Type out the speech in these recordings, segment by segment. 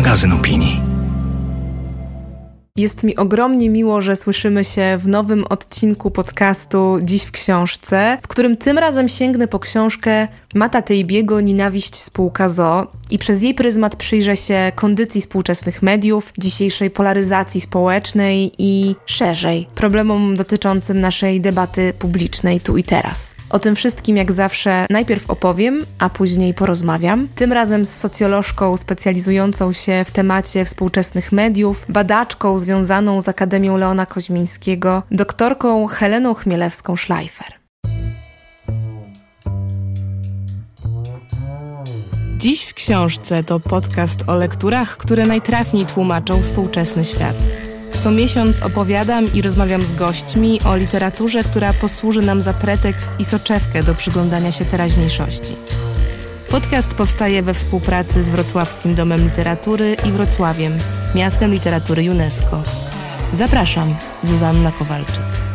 magazyn opinii. Jest mi ogromnie miło, że słyszymy się w nowym odcinku podcastu Dziś w książce, w którym tym razem sięgnę po książkę Mata Tejbiego Nienawiść spółka ZO i przez jej pryzmat przyjrzę się kondycji współczesnych mediów, dzisiejszej polaryzacji społecznej i szerzej problemom dotyczącym naszej debaty publicznej tu i teraz. O tym wszystkim, jak zawsze, najpierw opowiem, a później porozmawiam. Tym razem z socjolożką specjalizującą się w temacie współczesnych mediów, badaczką związaną z Akademią Leona Koźmińskiego, doktorką Heleną Chmielewską-Schleifer. Dziś w książce to podcast o lekturach, które najtrafniej tłumaczą współczesny świat. Co miesiąc opowiadam i rozmawiam z gośćmi o literaturze, która posłuży nam za pretekst i soczewkę do przyglądania się teraźniejszości. Podcast powstaje we współpracy z Wrocławskim Domem Literatury i Wrocławiem, miastem literatury UNESCO. Zapraszam, Zuzanna Kowalczyk.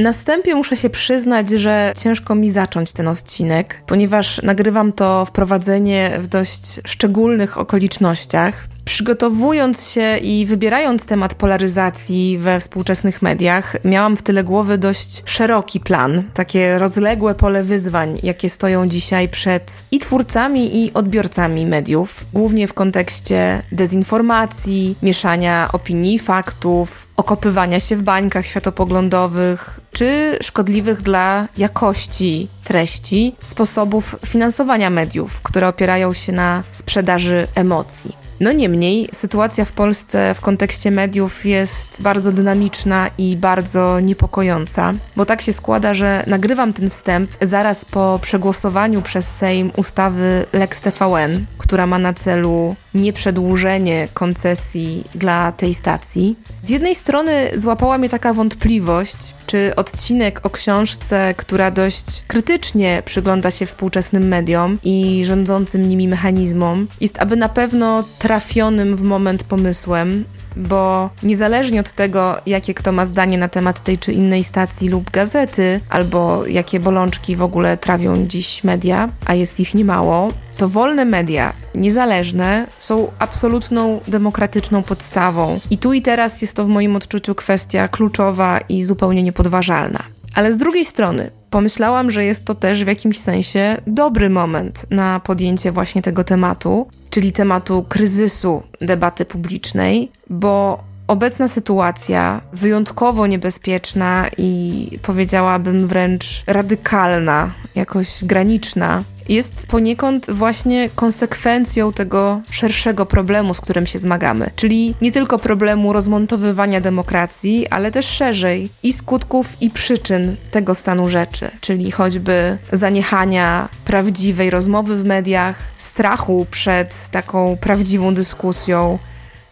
Na wstępie muszę się przyznać, że ciężko mi zacząć ten odcinek, ponieważ nagrywam to wprowadzenie w dość szczególnych okolicznościach. Przygotowując się i wybierając temat polaryzacji we współczesnych mediach, miałam w tyle głowy dość szeroki plan, takie rozległe pole wyzwań, jakie stoją dzisiaj przed i twórcami, i odbiorcami mediów, głównie w kontekście dezinformacji, mieszania opinii, faktów, okopywania się w bańkach światopoglądowych, czy szkodliwych dla jakości treści sposobów finansowania mediów, które opierają się na sprzedaży emocji. No niemniej sytuacja w Polsce w kontekście mediów jest bardzo dynamiczna i bardzo niepokojąca, bo tak się składa, że nagrywam ten wstęp zaraz po przegłosowaniu przez Sejm ustawy Lex TVN, która ma na celu nieprzedłużenie koncesji dla tej stacji. Z jednej strony złapała mnie taka wątpliwość, czy odcinek o książce, która dość krytycznie przygląda się współczesnym mediom i rządzącym nimi mechanizmom, jest aby na pewno trafionym w moment pomysłem, bo niezależnie od tego, jakie kto ma zdanie na temat tej czy innej stacji lub gazety, albo jakie bolączki w ogóle trawią dziś media, a jest ich niemało, to wolne media, niezależne, są absolutną demokratyczną podstawą. I tu i teraz jest to w moim odczuciu kwestia kluczowa i zupełnie niepodważalna. Ale z drugiej strony, pomyślałam, że jest to też w jakimś sensie dobry moment na podjęcie właśnie tego tematu, czyli tematu kryzysu debaty publicznej, bo obecna sytuacja, wyjątkowo niebezpieczna i powiedziałabym wręcz radykalna, jakoś graniczna, jest poniekąd właśnie konsekwencją tego szerszego problemu, z którym się zmagamy. Czyli nie tylko problemu rozmontowywania demokracji, ale też szerzej i skutków i przyczyn tego stanu rzeczy, czyli choćby zaniechania prawdziwej rozmowy w mediach, strachu przed taką prawdziwą dyskusją,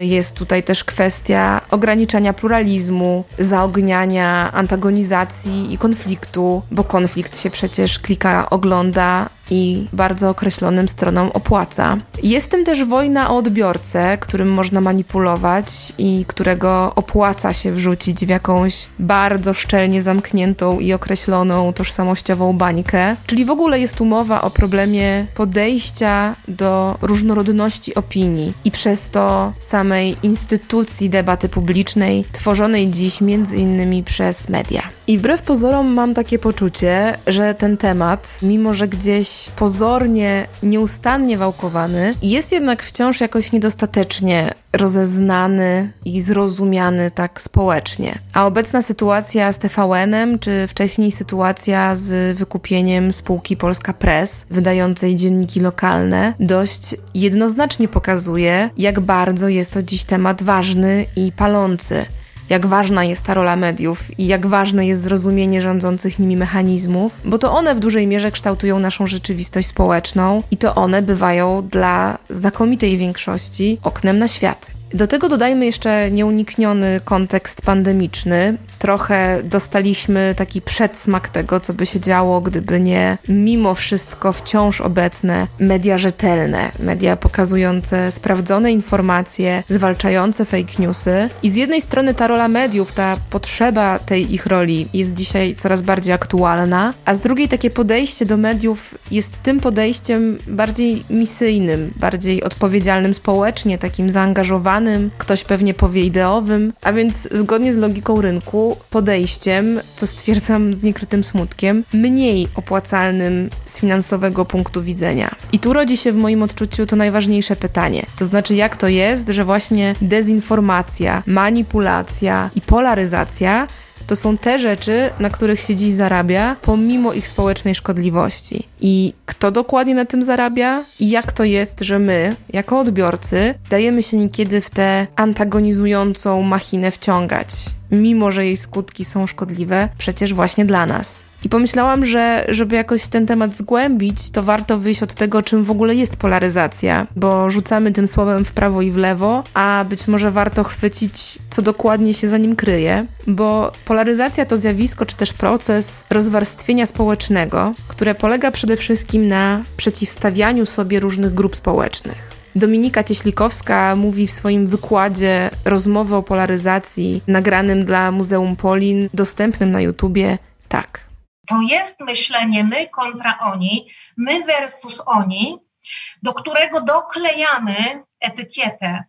jest tutaj też kwestia ograniczania pluralizmu, zaogniania antagonizacji i konfliktu, bo konflikt się przecież klika, ogląda, i bardzo określonym stronom opłaca. Jest tym też wojna o odbiorcę, którym można manipulować i którego opłaca się wrzucić w jakąś bardzo szczelnie zamkniętą i określoną tożsamościową bańkę. Czyli w ogóle jest umowa o problemie podejścia do różnorodności opinii i przez to samej instytucji debaty publicznej, tworzonej dziś między innymi przez media. I wbrew pozorom mam takie poczucie, że ten temat, mimo że gdzieś pozornie, nieustannie wałkowany, jest jednak wciąż jakoś niedostatecznie rozeznany i zrozumiany tak społecznie. A obecna sytuacja z TVN-em, czy wcześniej sytuacja z wykupieniem spółki Polska Press, wydającej dzienniki lokalne, dość jednoznacznie pokazuje, jak bardzo jest to dziś temat ważny i palący jak ważna jest ta rola mediów i jak ważne jest zrozumienie rządzących nimi mechanizmów, bo to one w dużej mierze kształtują naszą rzeczywistość społeczną i to one bywają dla znakomitej większości oknem na świat. Do tego dodajmy jeszcze nieunikniony kontekst pandemiczny. Trochę dostaliśmy taki przedsmak tego, co by się działo, gdyby nie mimo wszystko wciąż obecne media rzetelne, media pokazujące sprawdzone informacje, zwalczające fake newsy. I z jednej strony ta rola mediów, ta potrzeba tej ich roli jest dzisiaj coraz bardziej aktualna, a z drugiej takie podejście do mediów jest tym podejściem bardziej misyjnym, bardziej odpowiedzialnym społecznie, takim zaangażowanym, ktoś pewnie powie ideowym, a więc zgodnie z logiką rynku podejściem, co stwierdzam z niekrytym smutkiem, mniej opłacalnym z finansowego punktu widzenia. I tu rodzi się w moim odczuciu to najważniejsze pytanie. To znaczy, jak to jest, że właśnie dezinformacja, manipulacja i polaryzacja to są te rzeczy, na których się dziś zarabia, pomimo ich społecznej szkodliwości. I kto dokładnie na tym zarabia? I jak to jest, że my, jako odbiorcy, dajemy się niekiedy w tę antagonizującą machinę wciągać, mimo że jej skutki są szkodliwe, przecież właśnie dla nas. I pomyślałam, że żeby jakoś ten temat zgłębić, to warto wyjść od tego, czym w ogóle jest polaryzacja, bo rzucamy tym słowem w prawo i w lewo, a być może warto chwycić, co dokładnie się za nim kryje, bo polaryzacja to zjawisko czy też proces rozwarstwienia społecznego, które polega przede wszystkim na przeciwstawianiu sobie różnych grup społecznych. Dominika Cieślikowska mówi w swoim wykładzie rozmowy o polaryzacji nagranym dla Muzeum Polin, dostępnym na YouTubie, tak. To jest myślenie my kontra oni, my versus oni, do którego doklejamy etykietę.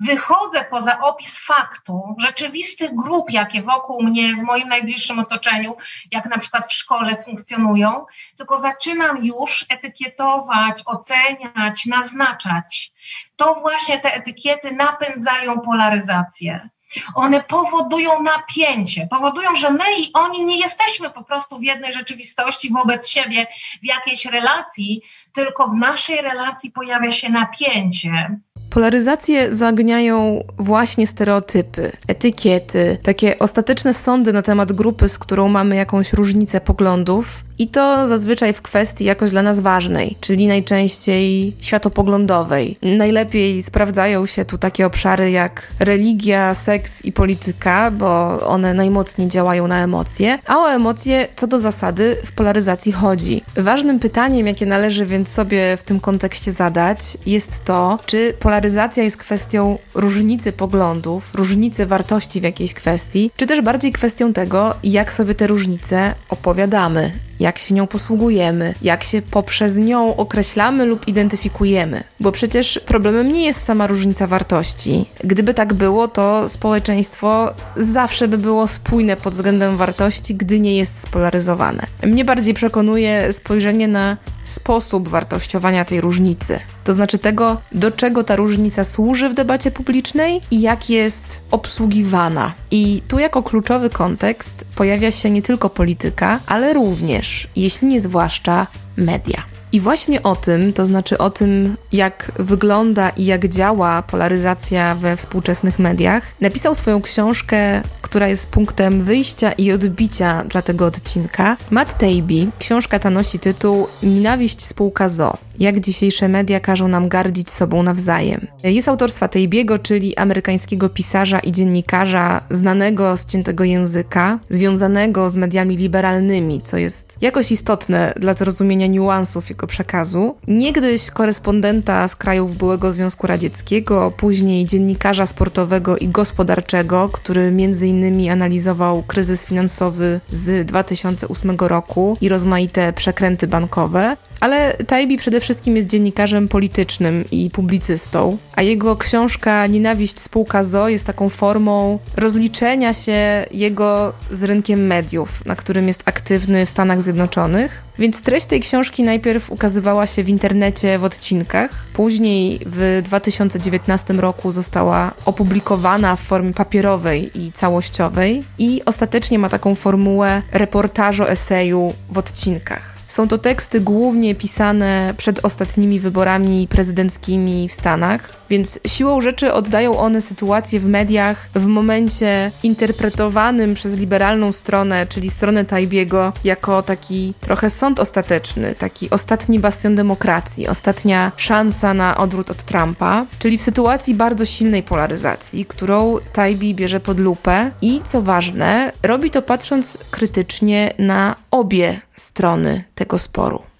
Wychodzę poza opis faktu rzeczywistych grup, jakie wokół mnie, w moim najbliższym otoczeniu, jak na przykład w szkole funkcjonują, tylko zaczynam już etykietować, oceniać, naznaczać. To właśnie te etykiety napędzają polaryzację. One powodują napięcie, powodują, że my i oni nie jesteśmy po prostu w jednej rzeczywistości wobec siebie, w jakiejś relacji, tylko w naszej relacji pojawia się napięcie. Polaryzacje zaogniają właśnie stereotypy, etykiety, takie ostateczne sądy na temat grupy, z którą mamy jakąś różnicę poglądów, i to zazwyczaj w kwestii jakoś dla nas ważnej, czyli najczęściej światopoglądowej. Najlepiej sprawdzają się tu takie obszary jak religia, seks i polityka, bo one najmocniej działają na emocje, a o emocje co do zasady w polaryzacji chodzi. Ważnym pytaniem, jakie należy więc sobie w tym kontekście zadać, jest to, czy polaryzacja jest kwestią różnicy poglądów, różnicy wartości w jakiejś kwestii, czy też bardziej kwestią tego, jak sobie te różnice opowiadamy jak się nią posługujemy, jak się poprzez nią określamy lub identyfikujemy. Bo przecież problemem nie jest sama różnica wartości. Gdyby tak było, to społeczeństwo zawsze by było spójne pod względem wartości, gdy nie jest spolaryzowane. Mnie bardziej przekonuje spojrzenie na sposób wartościowania tej różnicy. To znaczy tego, do czego ta różnica służy w debacie publicznej i jak jest obsługiwana. I tu jako kluczowy kontekst pojawia się nie tylko polityka, ale również, jeśli nie zwłaszcza, media. I właśnie o tym, to znaczy o tym, jak wygląda i jak działa polaryzacja we współczesnych mediach, napisał swoją książkę, która jest punktem wyjścia i odbicia dla tego odcinka, Matt Taibbi. Książka ta nosi tytuł Nienawiść spółka ZO jak dzisiejsze media każą nam gardzić sobą nawzajem. Jest autorstwa Tejbiego, czyli amerykańskiego pisarza i dziennikarza znanego z ciętego języka, związanego z mediami liberalnymi, co jest jakoś istotne dla zrozumienia niuansów jego przekazu. Niegdyś korespondenta z krajów byłego Związku Radzieckiego, później dziennikarza sportowego i gospodarczego, który między innymi analizował kryzys finansowy z 2008 roku i rozmaite przekręty bankowe. Ale Taibi przede wszystkim jest dziennikarzem politycznym i publicystą, a jego książka Nienawiść spółka ZO jest taką formą rozliczenia się jego z rynkiem mediów, na którym jest aktywny w Stanach Zjednoczonych. Więc treść tej książki najpierw ukazywała się w internecie w odcinkach, później w 2019 roku została opublikowana w formie papierowej i całościowej i ostatecznie ma taką formułę reportażu eseju w odcinkach. Są to teksty głównie pisane przed ostatnimi wyborami prezydenckimi w Stanach. Więc siłą rzeczy oddają one sytuację w mediach w momencie interpretowanym przez liberalną stronę, czyli stronę Tajbiego, jako taki trochę sąd ostateczny, taki ostatni bastion demokracji, ostatnia szansa na odwrót od Trumpa, czyli w sytuacji bardzo silnej polaryzacji, którą Tajbi bierze pod lupę i co ważne, robi to patrząc krytycznie na obie strony tego sporu.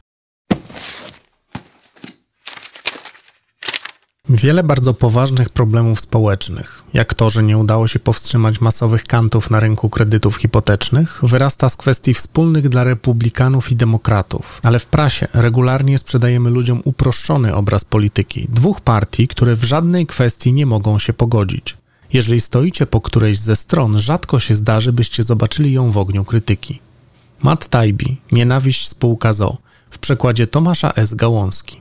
Wiele bardzo poważnych problemów społecznych, jak to, że nie udało się powstrzymać masowych kantów na rynku kredytów hipotecznych, wyrasta z kwestii wspólnych dla republikanów i demokratów. Ale w prasie regularnie sprzedajemy ludziom uproszczony obraz polityki dwóch partii, które w żadnej kwestii nie mogą się pogodzić. Jeżeli stoicie po którejś ze stron, rzadko się zdarzy, byście zobaczyli ją w ogniu krytyki. Matt Taibbi, Nienawiść spółka ZO, w przekładzie Tomasza S. Gałązki.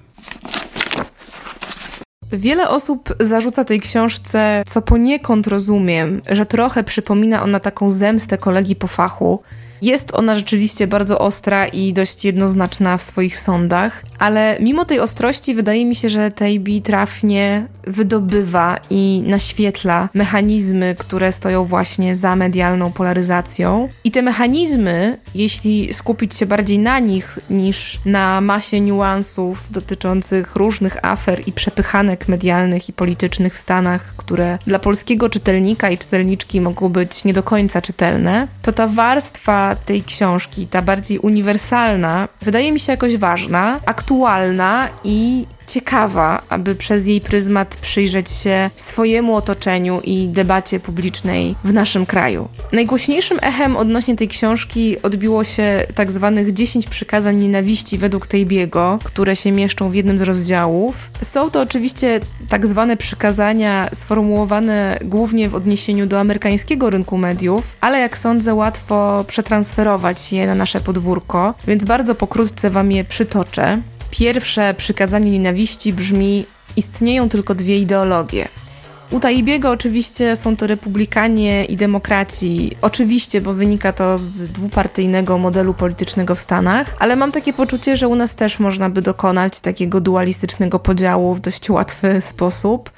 Wiele osób zarzuca tej książce, co poniekąd rozumiem, że trochę przypomina ona taką zemstę kolegi po fachu, jest ona rzeczywiście bardzo ostra i dość jednoznaczna w swoich sądach, ale mimo tej ostrości wydaje mi się, że Tejbi trafnie wydobywa i naświetla mechanizmy, które stoją właśnie za medialną polaryzacją. I te mechanizmy, jeśli skupić się bardziej na nich niż na masie niuansów dotyczących różnych afer i przepychanek medialnych i politycznych w Stanach, które dla polskiego czytelnika i czytelniczki mogą być nie do końca czytelne, to ta warstwa tej książki, ta bardziej uniwersalna, wydaje mi się jakoś ważna, aktualna i ciekawa, aby przez jej pryzmat przyjrzeć się swojemu otoczeniu i debacie publicznej w naszym kraju. Najgłośniejszym echem odnośnie tej książki odbiło się tak zwanych 10 przykazań nienawiści według Tejbiego, które się mieszczą w jednym z rozdziałów. Są to oczywiście tak zwane przykazania sformułowane głównie w odniesieniu do amerykańskiego rynku mediów, ale jak sądzę łatwo przetransferować je na nasze podwórko, więc bardzo pokrótce wam je przytoczę. Pierwsze przykazanie nienawiści brzmi: istnieją tylko dwie ideologie. U Taibiego oczywiście są to republikanie i demokraci. Oczywiście, bo wynika to z dwupartyjnego modelu politycznego w Stanach, ale mam takie poczucie, że u nas też można by dokonać takiego dualistycznego podziału w dość łatwy sposób.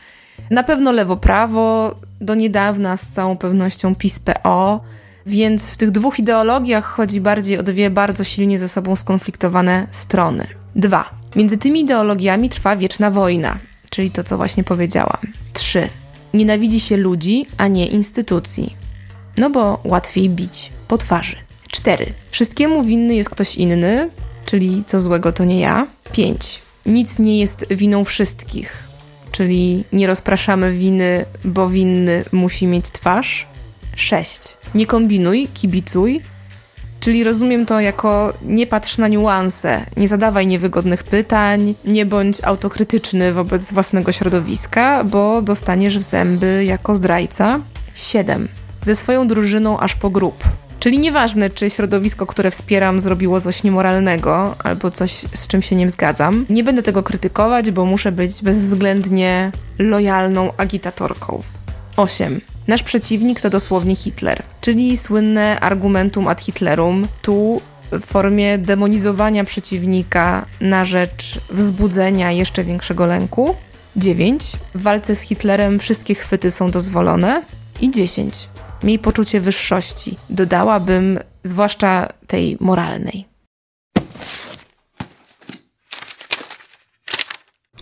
Na pewno lewo-prawo, do niedawna z całą pewnością PiS-PO, więc w tych dwóch ideologiach chodzi bardziej o dwie bardzo silnie ze sobą skonfliktowane strony. Dwa. Między tymi ideologiami trwa wieczna wojna, czyli to, co właśnie powiedziałam. Trzy. Nienawidzi się ludzi, a nie instytucji. No bo łatwiej bić po twarzy. Cztery. Wszystkiemu winny jest ktoś inny, czyli co złego to nie ja. Pięć. Nic nie jest winą wszystkich, czyli nie rozpraszamy winy, bo winny musi mieć twarz. Sześć. Nie kombinuj, kibicuj, Czyli rozumiem to jako nie patrz na niuanse, nie zadawaj niewygodnych pytań, nie bądź autokrytyczny wobec własnego środowiska, bo dostaniesz w zęby jako zdrajca. 7. Ze swoją drużyną aż po grób. Czyli nieważne, czy środowisko, które wspieram, zrobiło coś niemoralnego albo coś, z czym się nie zgadzam. Nie będę tego krytykować, bo muszę być bezwzględnie lojalną agitatorką. 8. Nasz przeciwnik to dosłownie Hitler, czyli słynne argumentum ad Hitlerum, tu w formie demonizowania przeciwnika na rzecz wzbudzenia jeszcze większego lęku. 9. W walce z Hitlerem wszystkie chwyty są dozwolone. I 10. Miej poczucie wyższości. Dodałabym, zwłaszcza tej moralnej.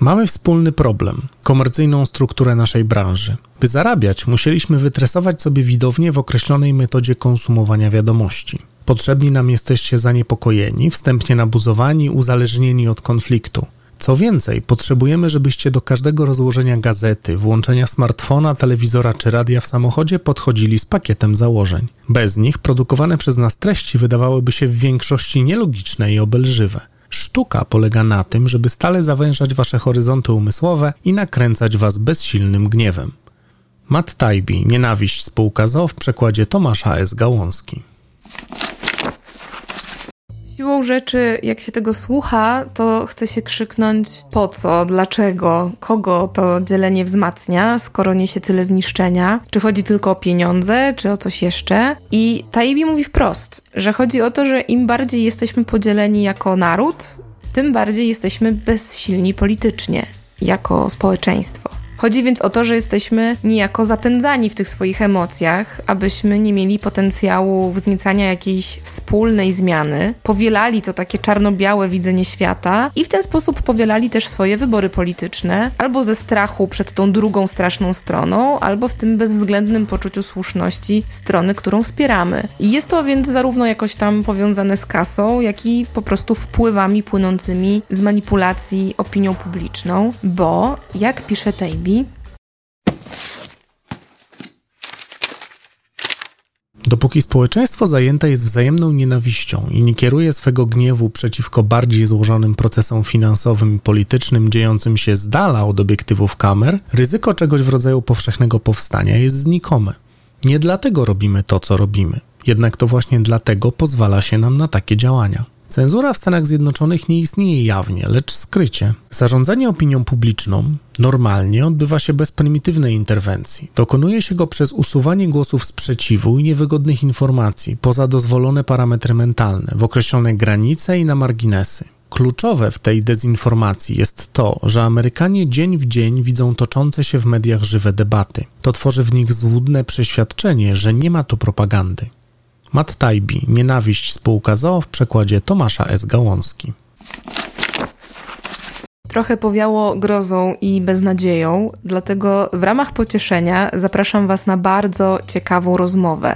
Mamy wspólny problem komercyjną strukturę naszej branży. By zarabiać, musieliśmy wytresować sobie widownię w określonej metodzie konsumowania wiadomości. Potrzebni nam jesteście zaniepokojeni, wstępnie nabuzowani, uzależnieni od konfliktu. Co więcej, potrzebujemy, żebyście do każdego rozłożenia gazety, włączenia smartfona, telewizora czy radia w samochodzie podchodzili z pakietem założeń. Bez nich produkowane przez nas treści wydawałyby się w większości nielogiczne i obelżywe. Sztuka polega na tym, żeby stale zawężać wasze horyzonty umysłowe i nakręcać was bezsilnym gniewem. Matt Taibbi, Nienawiść spółka ZO w przekładzie Tomasza S. Gałązki. Siłą rzeczy, jak się tego słucha, to chce się krzyknąć po co, dlaczego, kogo to dzielenie wzmacnia, skoro niesie tyle zniszczenia. Czy chodzi tylko o pieniądze, czy o coś jeszcze? I Taibbi mówi wprost, że chodzi o to, że im bardziej jesteśmy podzieleni jako naród, tym bardziej jesteśmy bezsilni politycznie, jako społeczeństwo. Chodzi więc o to, że jesteśmy niejako zapędzani w tych swoich emocjach, abyśmy nie mieli potencjału wzniecania jakiejś wspólnej zmiany, powielali to takie czarno-białe widzenie świata i w ten sposób powielali też swoje wybory polityczne, albo ze strachu przed tą drugą straszną stroną, albo w tym bezwzględnym poczuciu słuszności strony, którą wspieramy. I jest to więc zarówno jakoś tam powiązane z kasą, jak i po prostu wpływami płynącymi z manipulacji opinią publiczną, bo jak pisze Tejbi, Dopóki społeczeństwo zajęte jest wzajemną nienawiścią i nie kieruje swego gniewu przeciwko bardziej złożonym procesom finansowym i politycznym dziejącym się z dala od obiektywów kamer, ryzyko czegoś w rodzaju powszechnego powstania jest znikome. Nie dlatego robimy to, co robimy, jednak to właśnie dlatego pozwala się nam na takie działania. Cenzura w Stanach Zjednoczonych nie istnieje jawnie, lecz skrycie. Zarządzanie opinią publiczną normalnie odbywa się bez prymitywnej interwencji. Dokonuje się go przez usuwanie głosów sprzeciwu i niewygodnych informacji poza dozwolone parametry mentalne, w określone granice i na marginesy. Kluczowe w tej dezinformacji jest to, że Amerykanie dzień w dzień widzą toczące się w mediach żywe debaty. To tworzy w nich złudne przeświadczenie, że nie ma tu propagandy. Matt Taibbi, Nienawiść spółka ZOO w przekładzie Tomasza S. Gałązki. Trochę powiało grozą i beznadzieją, dlatego w ramach pocieszenia zapraszam Was na bardzo ciekawą rozmowę.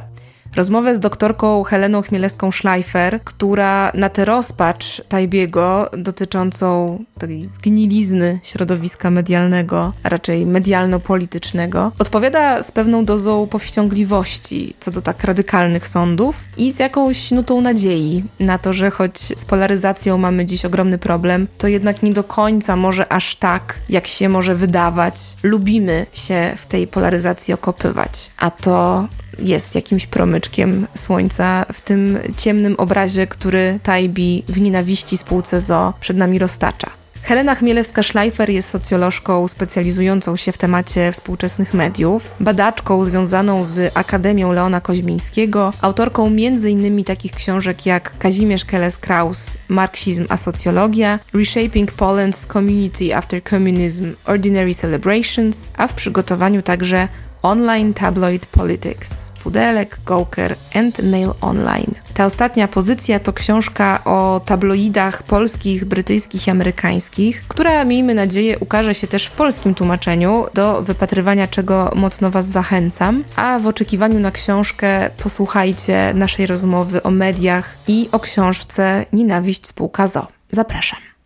Rozmowę z doktorką Heleną Chmielewską-Schleifer, która na tę rozpacz Tajbiego dotyczącą tej zgnilizny środowiska medialnego, a raczej medialno-politycznego, odpowiada z pewną dozą powściągliwości co do tak radykalnych sądów i z jakąś nutą nadziei na to, że choć z polaryzacją mamy dziś ogromny problem, to jednak nie do końca może aż tak, jak się może wydawać. Lubimy się w tej polaryzacji okopywać, a to jest jakimś promyczkiem słońca w tym ciemnym obrazie, który Tajbi w nienawiści spółce ZO przed nami roztacza. Helena Chmielewska-Schleifer jest socjolożką specjalizującą się w temacie współczesnych mediów, badaczką związaną z Akademią Leona Koźmińskiego, autorką m.in. takich książek jak Kazimierz Keles-Kraus, Marksizm a socjologia, Reshaping Poland's Community After Communism, Ordinary Celebrations, a w przygotowaniu także Online Tabloid Politics, Pudelek, Gawker and Mail Online. Ta ostatnia pozycja to książka o tabloidach polskich, brytyjskich i amerykańskich, która miejmy nadzieję ukaże się też w polskim tłumaczeniu, do wypatrywania czego mocno Was zachęcam. A w oczekiwaniu na książkę posłuchajcie naszej rozmowy o mediach i o książce Nienawiść spółka ZO. Zapraszam.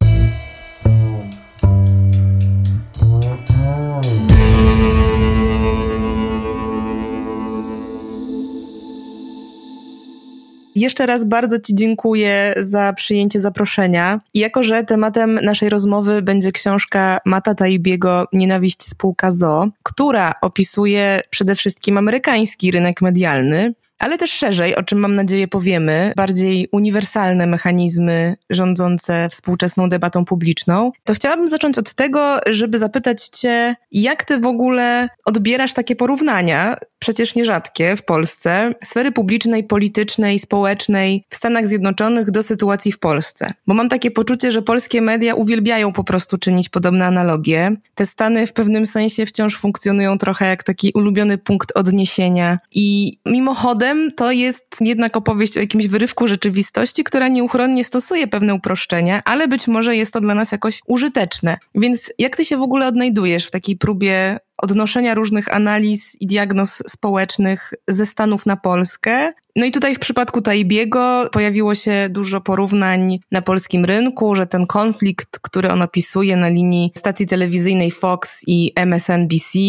Jeszcze raz bardzo Ci dziękuję za przyjęcie zaproszenia. I jako, że tematem naszej rozmowy będzie książka Mata Taibiego Nienawiść spółka ZO, która opisuje przede wszystkim amerykański rynek medialny, ale też szerzej, o czym mam nadzieję powiemy, bardziej uniwersalne mechanizmy rządzące współczesną debatą publiczną, to chciałabym zacząć od tego, żeby zapytać Cię, jak Ty w ogóle odbierasz takie porównania, przecież nierzadkie w Polsce, sfery publicznej, politycznej, społecznej w Stanach Zjednoczonych do sytuacji w Polsce. Bo mam takie poczucie, że polskie media uwielbiają po prostu czynić podobne analogie. Te Stany w pewnym sensie wciąż funkcjonują trochę jak taki ulubiony punkt odniesienia i mimochodem to jest jednak opowieść o jakimś wyrywku rzeczywistości, która nieuchronnie stosuje pewne uproszczenia, ale być może jest to dla nas jakoś użyteczne. Więc jak ty się w ogóle odnajdujesz w takiej próbie odnoszenia różnych analiz i diagnoz społecznych ze Stanów na Polskę. No i tutaj w przypadku Taibiego pojawiło się dużo porównań na polskim rynku, że ten konflikt, który on opisuje na linii stacji telewizyjnej Fox i MSNBC,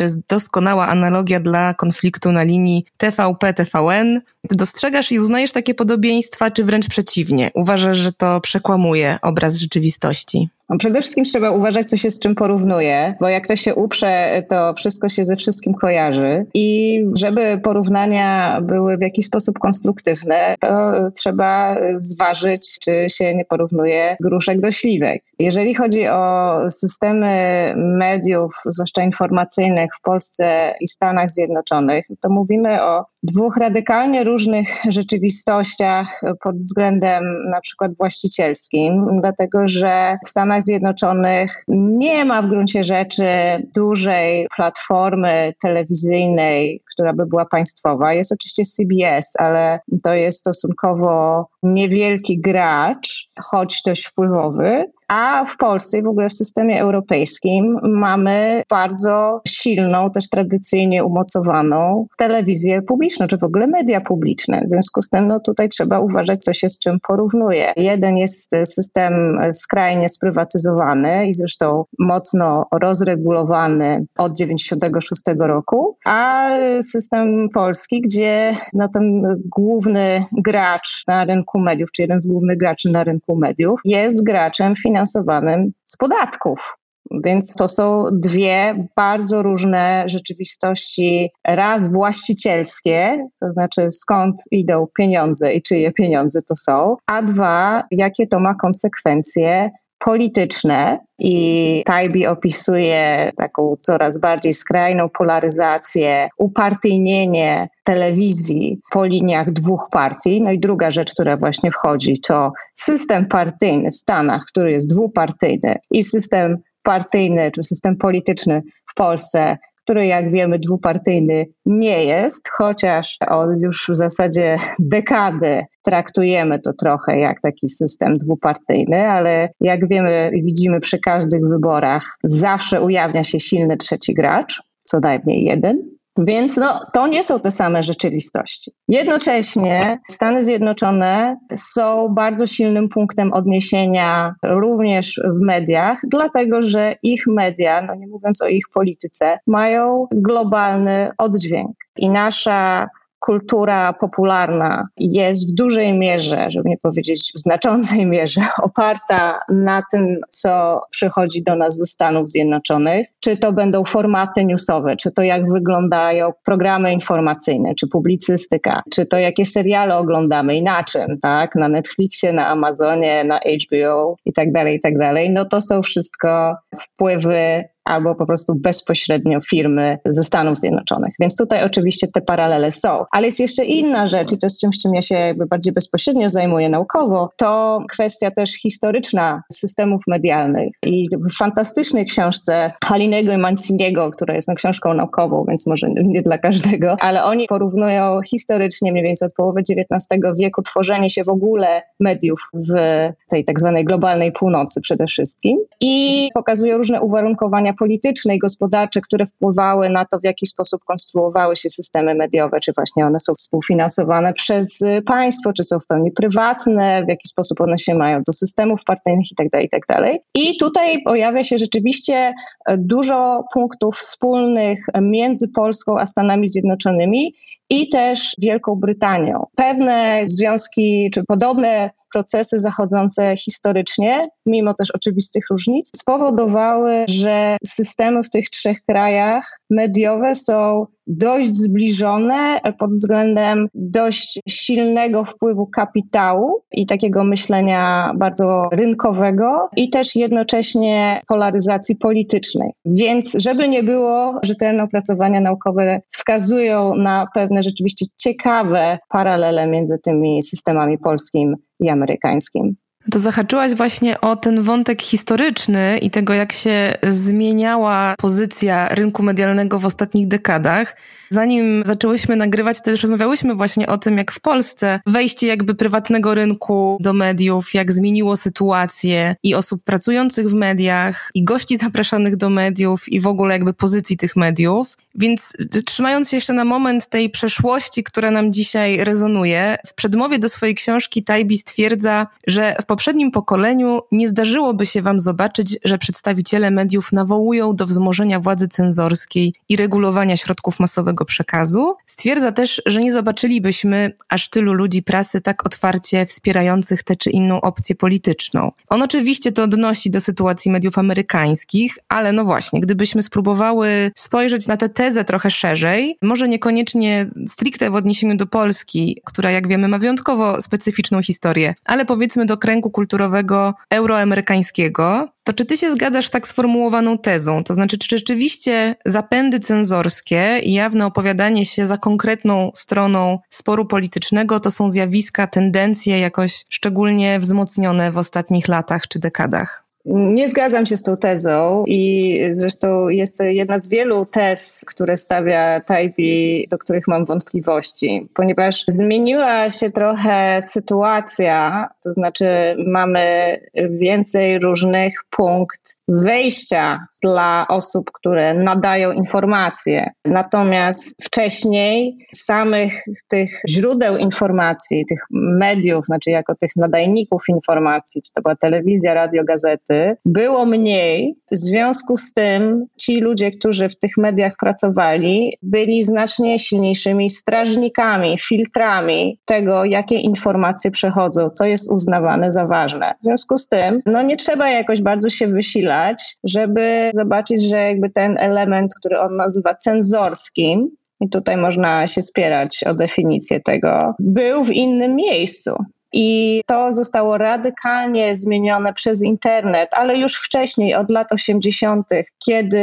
to jest doskonała analogia dla konfliktu na linii TVP-TVN. Dostrzegasz i uznajesz takie podobieństwa, czy wręcz przeciwnie? Uważasz, że to przekłamuje obraz rzeczywistości? No przede wszystkim trzeba uważać, co się z czym porównuje, bo jak to się uprze, to wszystko się ze wszystkim kojarzy. I żeby porównania były w jakiś sposób konstruktywne, to trzeba zważyć, czy się nie porównuje gruszek do śliwek. Jeżeli chodzi o systemy mediów, zwłaszcza informacyjnych w Polsce i Stanach Zjednoczonych, to mówimy o dwóch radykalnie różnych rzeczywistościach pod względem na przykład właścicielskim, dlatego że w Stanach Stanach Zjednoczonych nie ma w gruncie rzeczy dużej platformy telewizyjnej, która by była państwowa. Jest oczywiście CBS, ale to jest stosunkowo niewielki gracz, choć dość wpływowy. A w Polsce i w ogóle w systemie europejskim mamy bardzo silną, też tradycyjnie umocowaną telewizję publiczną, czy w ogóle media publiczne. W związku z tym no, tutaj trzeba uważać, co się z czym porównuje. Jeden jest system skrajnie sprywatyzowany i zresztą mocno rozregulowany od 96 roku, a system polski, gdzie no, ten główny gracz na rynku mediów, czy jeden z głównych graczy na rynku mediów jest graczem finansowanym z podatków. Więc to są dwie bardzo różne rzeczywistości. Raz właścicielskie, to znaczy skąd idą pieniądze i czyje pieniądze to są, a dwa, jakie to ma konsekwencje polityczne i Tajbi opisuje taką coraz bardziej skrajną polaryzację, upartyjnienie telewizji po liniach dwóch partii. No i druga rzecz, która właśnie wchodzi, to system partyjny w Stanach, który jest dwupartyjny i system partyjny czy system polityczny w Polsce, który jak wiemy dwupartyjny nie jest, chociaż od już w zasadzie dekady traktujemy to trochę jak taki system dwupartyjny, ale jak wiemy i widzimy przy każdych wyborach, zawsze ujawnia się silny trzeci gracz, co najmniej jeden. Więc no, to nie są te same rzeczywistości. Jednocześnie Stany Zjednoczone są bardzo silnym punktem odniesienia również w mediach, dlatego że ich media, no nie mówiąc o ich polityce, mają globalny oddźwięk. I nasza kultura popularna jest w dużej mierze, żeby nie powiedzieć w znaczącej mierze, oparta na tym, co przychodzi do nas ze Stanów Zjednoczonych. Czy to będą formaty newsowe, czy to jak wyglądają programy informacyjne, czy publicystyka, czy to jakie seriale oglądamy i na czym, tak? Na Netflixie, na Amazonie, na HBO i tak dalej, i tak dalej. No to są wszystko wpływy albo po prostu bezpośrednio firmy ze Stanów Zjednoczonych. Więc tutaj oczywiście te paralele są. Ale jest jeszcze inna rzecz i to jest czymś, czym ja się jakby bardziej bezpośrednio zajmuję naukowo, to kwestia też historyczna systemów medialnych. I w fantastycznej książce Halinego i Manciniego, która jest no, książką naukową, więc może nie dla każdego, ale oni porównują historycznie mniej więcej od połowy XIX wieku tworzenie się w ogóle mediów w tej tak zwanej globalnej północy przede wszystkim i pokazują różne uwarunkowania polityczne i gospodarcze, które wpływały na to, w jaki sposób konstruowały się systemy mediowe, czy właśnie one są współfinansowane przez państwo, czy są w pełni prywatne, w jaki sposób one się mają do systemów partyjnych itd. Tak itd. Tak I tutaj pojawia się rzeczywiście dużo punktów wspólnych między Polską a Stanami Zjednoczonymi i też Wielką Brytanią. Pewne związki czy podobne procesy zachodzące historycznie, mimo też oczywistych różnic, spowodowały, że systemy w tych trzech krajach mediowe są dość zbliżone pod względem dość silnego wpływu kapitału i takiego myślenia bardzo rynkowego i też jednocześnie polaryzacji politycznej. Więc żeby nie było, że te opracowania naukowe wskazują na pewne rzeczywiście ciekawe paralele między tymi systemami polskim i amerykańskim. To zahaczyłaś właśnie o ten wątek historyczny i tego, jak się zmieniała pozycja rynku medialnego w ostatnich dekadach. Zanim zaczęłyśmy nagrywać, też rozmawiałyśmy właśnie o tym, jak w Polsce wejście jakby prywatnego rynku do mediów, jak zmieniło sytuację i osób pracujących w mediach, i gości zapraszanych do mediów, i w ogóle jakby pozycji tych mediów. Więc trzymając się jeszcze na moment tej przeszłości, która nam dzisiaj rezonuje, w przedmowie do swojej książki Tajbi stwierdza, że w poprzednim pokoleniu nie zdarzyłoby się wam zobaczyć, że przedstawiciele mediów nawołują do wzmożenia władzy cenzorskiej i regulowania środków masowego przekazu. Stwierdza też, że nie zobaczylibyśmy aż tylu ludzi prasy tak otwarcie wspierających tę czy inną opcję polityczną. On oczywiście to odnosi do sytuacji mediów amerykańskich, ale no właśnie, gdybyśmy spróbowały spojrzeć na tę tezę trochę szerzej, może niekoniecznie stricte w odniesieniu do Polski, która jak wiemy ma wyjątkowo specyficzną historię, ale powiedzmy do kręgu kulturowego euroamerykańskiego, to czy ty się zgadzasz tak sformułowaną tezą? To znaczy, czy rzeczywiście zapędy cenzorskie i jawne opowiadanie się za konkretną stroną sporu politycznego to są zjawiska, tendencje jakoś szczególnie wzmocnione w ostatnich latach czy dekadach? Nie zgadzam się z tą tezą i zresztą jest to jedna z wielu tez, które stawia Taipei, do których mam wątpliwości, ponieważ zmieniła się trochę sytuacja, to znaczy mamy więcej różnych punkt wejścia dla osób, które nadają informacje. Natomiast wcześniej samych tych źródeł informacji, tych mediów, znaczy jako tych nadajników informacji, czy to była telewizja, radio, gazety, było mniej. W związku z tym ci ludzie, którzy w tych mediach pracowali, byli znacznie silniejszymi strażnikami, filtrami tego, jakie informacje przechodzą, co jest uznawane za ważne. W związku z tym, no nie trzeba jakoś bardzo się wysilać, żeby zobaczyć, że jakby ten element, który on nazywa cenzorskim, i tutaj można się spierać o definicję tego, był w innym miejscu. I to zostało radykalnie zmienione przez internet, ale już wcześniej, od lat 80., kiedy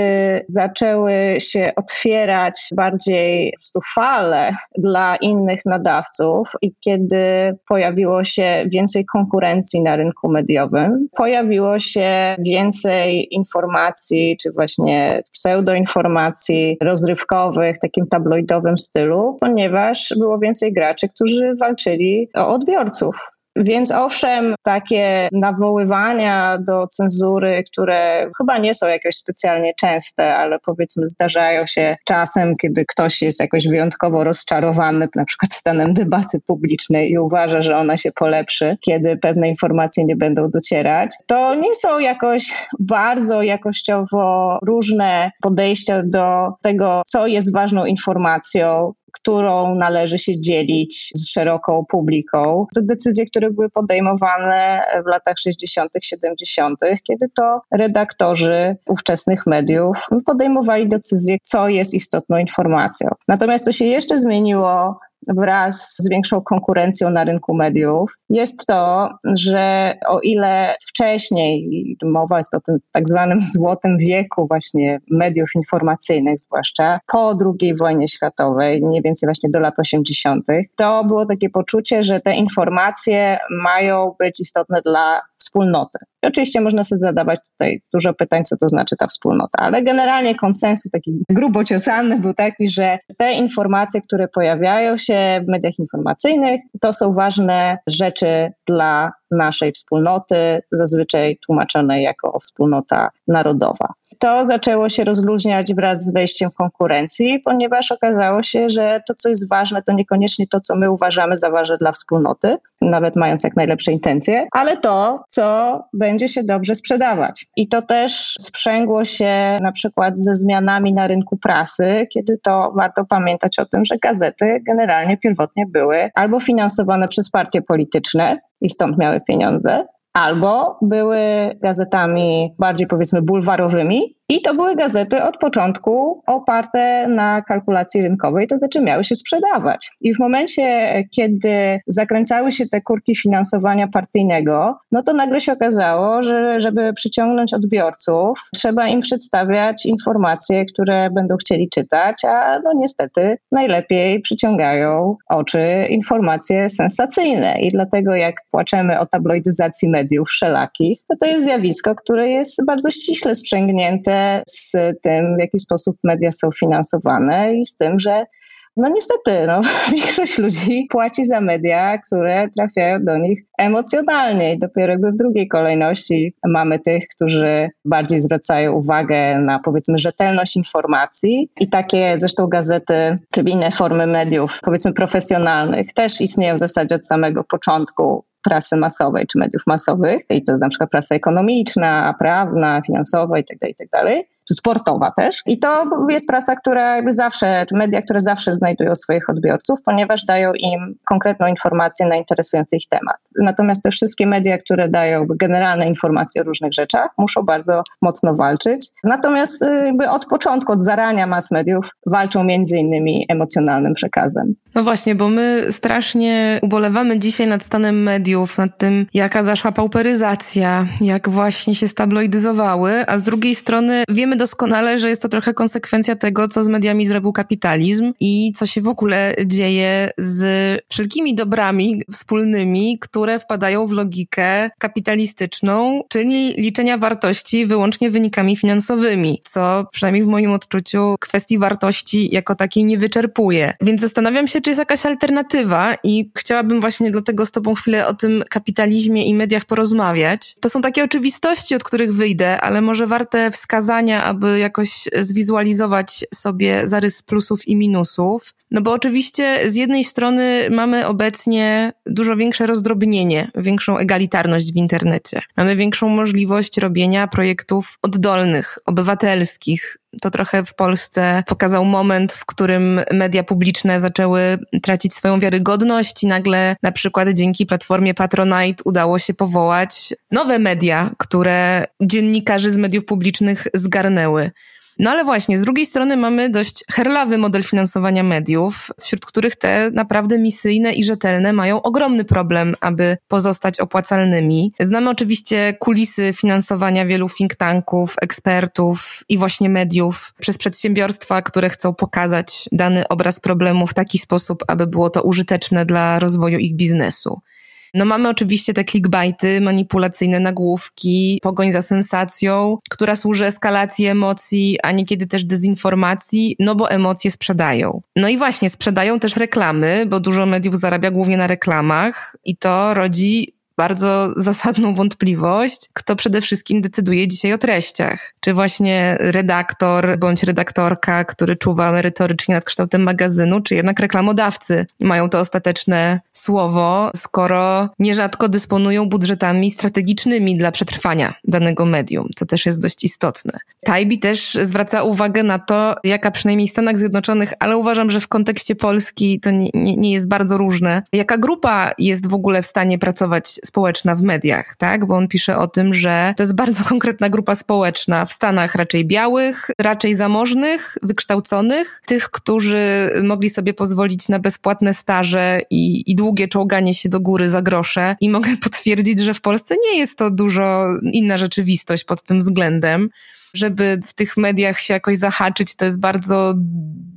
zaczęły się otwierać bardziej fale dla innych nadawców i kiedy pojawiło się więcej konkurencji na rynku mediowym, pojawiło się więcej informacji, czy właśnie pseudoinformacji rozrywkowych, takim tabloidowym stylu, ponieważ było więcej graczy, którzy walczyli o odbiorców. Więc owszem, takie nawoływania do cenzury, które chyba nie są jakoś specjalnie częste, ale powiedzmy zdarzają się czasem, kiedy ktoś jest jakoś wyjątkowo rozczarowany, na przykład stanem debaty publicznej i uważa, że ona się polepszy, kiedy pewne informacje nie będą docierać, to nie są jakoś bardzo jakościowo różne podejścia do tego, co jest ważną informacją, którą należy się dzielić z szeroką publiką. To decyzje, które były podejmowane w latach 60., 70., kiedy to redaktorzy ówczesnych mediów podejmowali decyzje, co jest istotną informacją. Natomiast co się jeszcze zmieniło wraz z większą konkurencją na rynku mediów, jest to, że o ile wcześniej, mowa jest o tym tak zwanym złotym wieku właśnie mediów informacyjnych, zwłaszcza po II wojnie światowej, mniej więcej właśnie do lat 80., to było takie poczucie, że te informacje mają być istotne dla wspólnoty. Oczywiście można sobie zadawać tutaj dużo pytań, co to znaczy ta wspólnota, ale generalnie konsensus taki grubo ciosany był taki, że te informacje, które pojawiają się w mediach informacyjnych, to są ważne rzeczy dla naszej wspólnoty, zazwyczaj tłumaczonej jako wspólnota narodowa. To zaczęło się rozluźniać wraz z wejściem konkurencji, ponieważ okazało się, że to, co jest ważne, to niekoniecznie to, co my uważamy za ważne dla wspólnoty, nawet mając jak najlepsze intencje, ale to, co będzie się dobrze sprzedawać. I to też sprzęgło się na przykład ze zmianami na rynku prasy, kiedy to warto pamiętać o tym, że gazety generalnie pierwotnie były albo finansowane przez partie polityczne i stąd miały pieniądze, albo były gazetami bardziej powiedzmy bulwarowymi, i to były gazety od początku oparte na kalkulacji rynkowej, to znaczy miały się sprzedawać. I w momencie, kiedy zakręcały się te kurki finansowania partyjnego, no to nagle się okazało, że żeby przyciągnąć odbiorców, trzeba im przedstawiać informacje, które będą chcieli czytać, a no niestety najlepiej przyciągają oczy informacje sensacyjne. I dlatego jak płaczemy o tabloidyzacji mediów wszelakich, to to jest zjawisko, które jest bardzo ściśle sprzęgnięte z tym, w jaki sposób media są finansowane i z tym, że no niestety, no, większość ludzi płaci za media, które trafiają do nich emocjonalnie i dopiero jakby w drugiej kolejności mamy tych, którzy bardziej zwracają uwagę na powiedzmy rzetelność informacji. I takie zresztą gazety czy inne formy mediów powiedzmy profesjonalnych też istnieją w zasadzie od samego początku prasy masowej czy mediów masowych, i to na przykład prasa ekonomiczna, prawna, finansowa itd., tak itd., tak czy sportowa też. I to jest prasa, która jakby zawsze, czy media, które zawsze znajdują swoich odbiorców, ponieważ dają im konkretną informację na interesujący ich temat. Natomiast te wszystkie media, które dają generalne informacje o różnych rzeczach, muszą bardzo mocno walczyć. Natomiast y, jakby od początku, od zarania mass mediów walczą między innymi emocjonalnym przekazem. No właśnie, bo my strasznie ubolewamy dzisiaj nad stanem mediów, nad tym, jaka zaszła pauperyzacja, jak właśnie się stabloidyzowały, a z drugiej strony wiemy doskonale, że jest to trochę konsekwencja tego, co z mediami zrobił kapitalizm i co się w ogóle dzieje z wszelkimi dobrami wspólnymi, które wpadają w logikę kapitalistyczną, czyli liczenia wartości wyłącznie wynikami finansowymi, co przynajmniej w moim odczuciu kwestii wartości jako takiej nie wyczerpuje. Więc zastanawiam się, czy jest jakaś alternatywa i chciałabym właśnie dlatego z Tobą chwilę o tym kapitalizmie i mediach porozmawiać. To są takie oczywistości, od których wyjdę, ale może warte wskazania, aby jakoś zwizualizować sobie zarys plusów i minusów. No bo oczywiście z jednej strony mamy obecnie dużo większe rozdrobnienie, większą egalitarność w internecie. Mamy większą możliwość robienia projektów oddolnych, obywatelskich. To trochę w Polsce pokazał moment, w którym media publiczne zaczęły tracić swoją wiarygodność i nagle na przykład dzięki platformie Patronite udało się powołać nowe media, które dziennikarzy z mediów publicznych zgarnęły. No ale właśnie, z drugiej strony mamy dość herlawy model finansowania mediów, wśród których te naprawdę misyjne i rzetelne mają ogromny problem, aby pozostać opłacalnymi. Znamy oczywiście kulisy finansowania wielu think tanków, ekspertów i właśnie mediów przez przedsiębiorstwa, które chcą pokazać dany obraz problemu w taki sposób, aby było to użyteczne dla rozwoju ich biznesu. No mamy oczywiście te clickbaity, manipulacyjne nagłówki, pogoń za sensacją, która służy eskalacji emocji, a niekiedy też dezinformacji, no bo emocje sprzedają. No i właśnie, sprzedają też reklamy, bo dużo mediów zarabia głównie na reklamach i to rodzi bardzo zasadną wątpliwość, kto przede wszystkim decyduje dzisiaj o treściach. Czy właśnie redaktor bądź redaktorka, który czuwa merytorycznie nad kształtem magazynu, czy jednak reklamodawcy mają to ostateczne słowo, skoro nierzadko dysponują budżetami strategicznymi dla przetrwania danego medium, co też jest dość istotne. Tajbi też zwraca uwagę na to, jaka przynajmniej w Stanach Zjednoczonych, ale uważam, że w kontekście Polski to nie, nie, nie jest bardzo różne, jaka grupa jest w ogóle w stanie pracować społeczna w mediach, tak? Bo on pisze o tym, że to jest bardzo konkretna grupa społeczna w Stanach raczej białych, raczej zamożnych, wykształconych, tych, którzy mogli sobie pozwolić na bezpłatne staże i, i długie czołganie się do góry za grosze. I mogę potwierdzić, że w Polsce nie jest to dużo inna rzeczywistość pod tym względem żeby w tych mediach się jakoś zahaczyć, to jest bardzo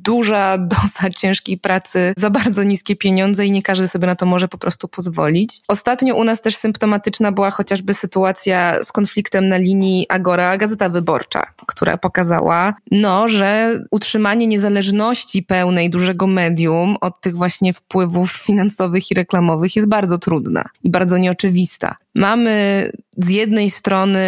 duża doza ciężkiej pracy za bardzo niskie pieniądze i nie każdy sobie na to może po prostu pozwolić. Ostatnio u nas też symptomatyczna była chociażby sytuacja z konfliktem na linii Agora Gazeta Wyborcza, która pokazała, no, że utrzymanie niezależności pełnej dużego medium od tych właśnie wpływów finansowych i reklamowych jest bardzo trudna i bardzo nieoczywista. Mamy z jednej strony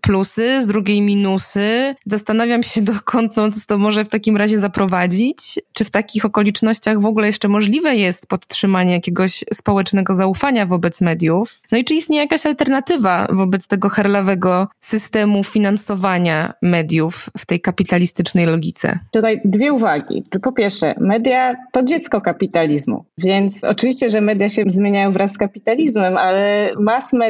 plusy, z drugiej minusy. Zastanawiam się, dokąd no, to może w takim razie zaprowadzić. Czy w takich okolicznościach w ogóle jeszcze możliwe jest podtrzymanie jakiegoś społecznego zaufania wobec mediów? No i czy istnieje jakaś alternatywa wobec tego herlawego systemu finansowania mediów w tej kapitalistycznej logice? Tutaj dwie uwagi. Po pierwsze, media to dziecko kapitalizmu, więc oczywiście, że media się zmieniają wraz z kapitalizmem, ale mass media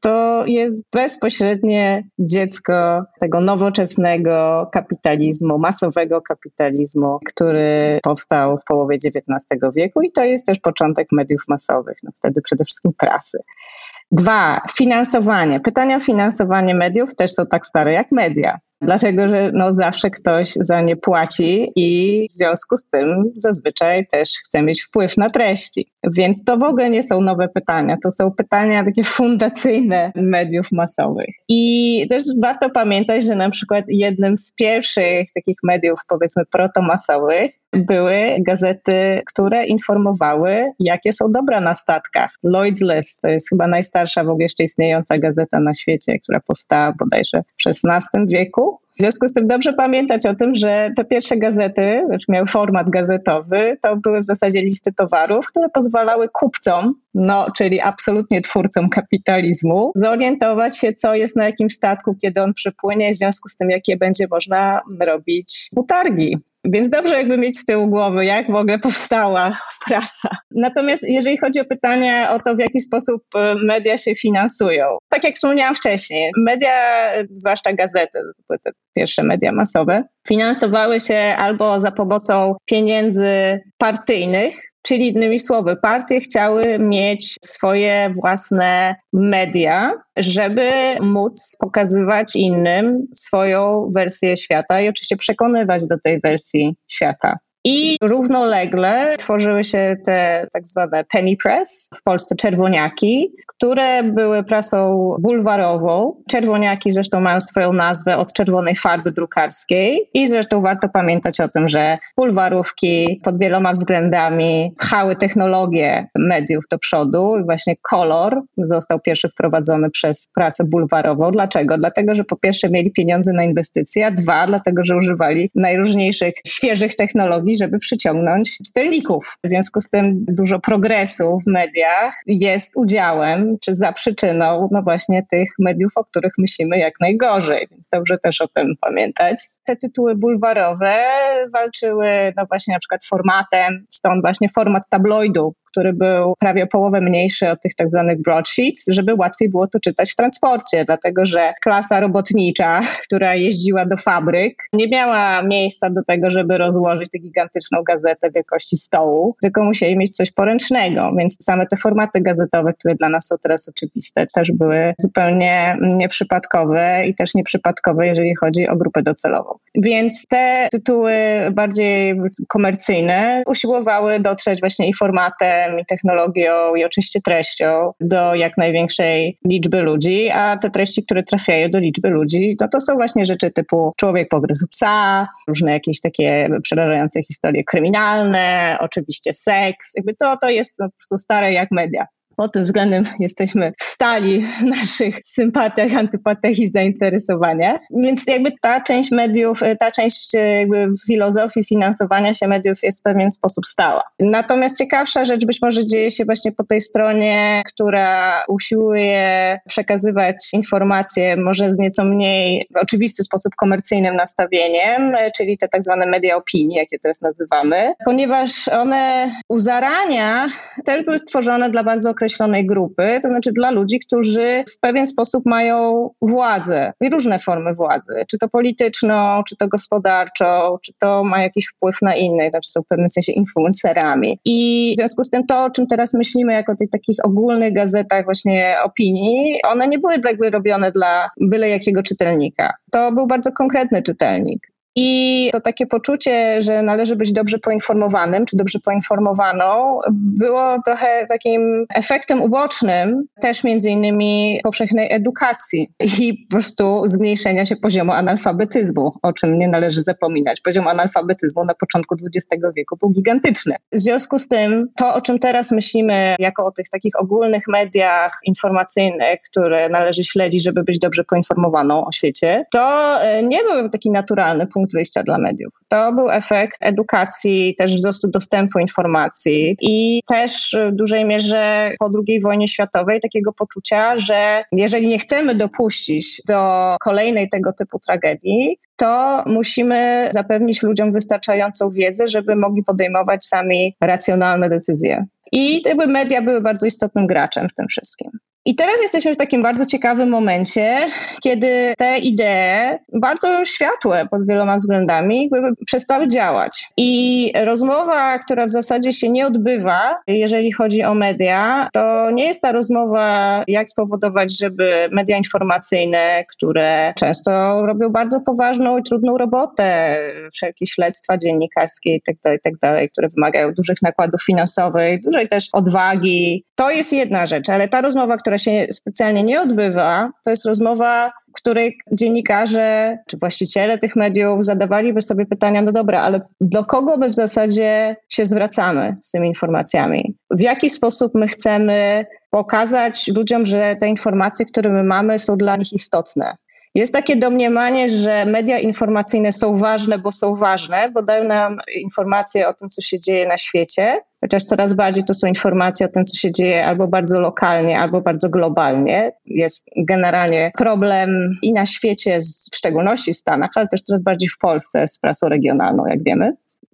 to jest bezpośrednie dziecko tego nowoczesnego kapitalizmu, masowego kapitalizmu, który powstał w połowie XIX wieku i to jest też początek mediów masowych, no wtedy przede wszystkim prasy. Dwa, finansowanie. Pytania o finansowanie mediów też są tak stare jak media. Dlatego, że no zawsze ktoś za nie płaci i w związku z tym zazwyczaj też chce mieć wpływ na treści. Więc to w ogóle nie są nowe pytania, to są pytania takie fundacyjne mediów masowych. I też warto pamiętać, że na przykład jednym z pierwszych takich mediów, powiedzmy, protomasowych były gazety, które informowały, jakie są dobra na statkach. Lloyd's List to jest chyba najstarsza w ogóle jeszcze istniejąca gazeta na świecie, która powstała bodajże w XVI wieku. W związku z tym dobrze pamiętać o tym, że te pierwsze gazety, znaczy miały format gazetowy, to były w zasadzie listy towarów, które pozwalały kupcom, no, czyli absolutnie twórcom kapitalizmu, zorientować się, co jest na jakim statku, kiedy on przypłynie, w związku z tym, jakie będzie można robić utargi więc dobrze jakby mieć z tyłu głowy, jak w ogóle powstała prasa. Natomiast jeżeli chodzi o pytanie o to, w jaki sposób e, media się finansują, tak jak wspomniałam wcześniej, media, zwłaszcza gazety, to były te pierwsze media masowe, finansowały się albo za pomocą pieniędzy partyjnych, Czyli innymi słowy, partie chciały mieć swoje własne media, żeby móc pokazywać innym swoją wersję świata i oczywiście przekonywać do tej wersji świata. I równolegle tworzyły się te tak zwane penny press, w Polsce czerwoniaki, które były prasą bulwarową. Czerwoniaki zresztą mają swoją nazwę od czerwonej farby drukarskiej i zresztą warto pamiętać o tym, że bulwarówki pod wieloma względami pchały technologię mediów do przodu i właśnie kolor został pierwszy wprowadzony przez prasę bulwarową. Dlaczego? Dlatego, że po pierwsze mieli pieniądze na inwestycje, a dwa, dlatego, że używali najróżniejszych świeżych technologii, żeby przyciągnąć czytelników. W związku z tym dużo progresu w mediach jest udziałem czy za przyczyną no właśnie tych mediów, o których myślimy jak najgorzej, więc dobrze też o tym pamiętać. Te tytuły bulwarowe walczyły no właśnie na przykład formatem, stąd właśnie format tabloidu, który był prawie o połowę mniejszy od tych tak zwanych broadsheets, żeby łatwiej było to czytać w transporcie, dlatego że klasa robotnicza, która jeździła do fabryk, nie miała miejsca do tego, żeby rozłożyć tę gigantyczną gazetę wielkości stołu, tylko musieli mieć coś poręcznego, więc same te formaty gazetowe, które dla nas są teraz oczywiste, też były zupełnie nieprzypadkowe i też nieprzypadkowe, jeżeli chodzi o grupę docelową. Więc te tytuły bardziej komercyjne usiłowały dotrzeć właśnie i formatem, i technologią, i oczywiście treścią do jak największej liczby ludzi, a te treści, które trafiają do liczby ludzi, no to są właśnie rzeczy typu człowiek pogryzł psa, różne jakieś takie przerażające historie kryminalne, oczywiście seks, jakby to, to jest po prostu stare jak media. Pod tym względem jesteśmy stali w naszych sympatiach, antypatiach i zainteresowaniach. Więc jakby ta część mediów, ta część e, jakby filozofii finansowania się mediów jest w pewien sposób stała. Natomiast ciekawsza rzecz być może dzieje się właśnie po tej stronie, która usiłuje przekazywać informacje może z nieco mniej w oczywisty sposób komercyjnym nastawieniem, e, czyli te tak zwane media opinii, jakie teraz nazywamy, ponieważ one u zarania też były stworzone dla bardzo określonych określonej grupy, to znaczy dla ludzi, którzy w pewien sposób mają władzę i różne formy władzy, czy to polityczną, czy to gospodarczą, czy to ma jakiś wpływ na innych, znaczy są w pewnym sensie influencerami. I w związku z tym to, o czym teraz myślimy jako tych takich ogólnych gazetach właśnie opinii, one nie były jakby robione dla byle jakiego czytelnika. To był bardzo konkretny czytelnik. I to takie poczucie, że należy być dobrze poinformowanym, czy dobrze poinformowaną, było trochę takim efektem ubocznym też między innymi powszechnej edukacji i po prostu zmniejszenia się poziomu analfabetyzmu, o czym nie należy zapominać. Poziom analfabetyzmu na początku XX wieku był gigantyczny. W związku z tym to, o czym teraz myślimy jako o tych takich ogólnych mediach informacyjnych, które należy śledzić, żeby być dobrze poinformowaną o świecie, to e, nie był taki naturalny punkt punkt wyjścia dla mediów. To był efekt edukacji, też wzrostu dostępu informacji i też w dużej mierze po II wojnie światowej takiego poczucia, że jeżeli nie chcemy dopuścić do kolejnej tego typu tragedii, to musimy zapewnić ludziom wystarczającą wiedzę, żeby mogli podejmować sami racjonalne decyzje. I media były bardzo istotnym graczem w tym wszystkim. I teraz jesteśmy w takim bardzo ciekawym momencie, kiedy te idee, bardzo światłe pod wieloma względami, przestały działać. I rozmowa, która w zasadzie się nie odbywa, jeżeli chodzi o media, to nie jest ta rozmowa, jak spowodować, żeby media informacyjne, które często robią bardzo poważną i trudną robotę, wszelkie śledztwa dziennikarskie itd., tak itd., tak które wymagają dużych nakładów finansowych, dużej też odwagi. To jest jedna rzecz, ale ta rozmowa, która która się specjalnie nie odbywa, to jest rozmowa, której dziennikarze czy właściciele tych mediów zadawaliby sobie pytania, no dobra, ale do kogo my w zasadzie się zwracamy z tymi informacjami? W jaki sposób my chcemy pokazać ludziom, że te informacje, które my mamy, są dla nich istotne? Jest takie domniemanie, że media informacyjne są ważne, bo są ważne, bo dają nam informacje o tym, co się dzieje na świecie, chociaż coraz bardziej to są informacje o tym, co się dzieje albo bardzo lokalnie, albo bardzo globalnie. Jest generalnie problem i na świecie, w szczególności w Stanach, ale też coraz bardziej w Polsce z prasą regionalną, jak wiemy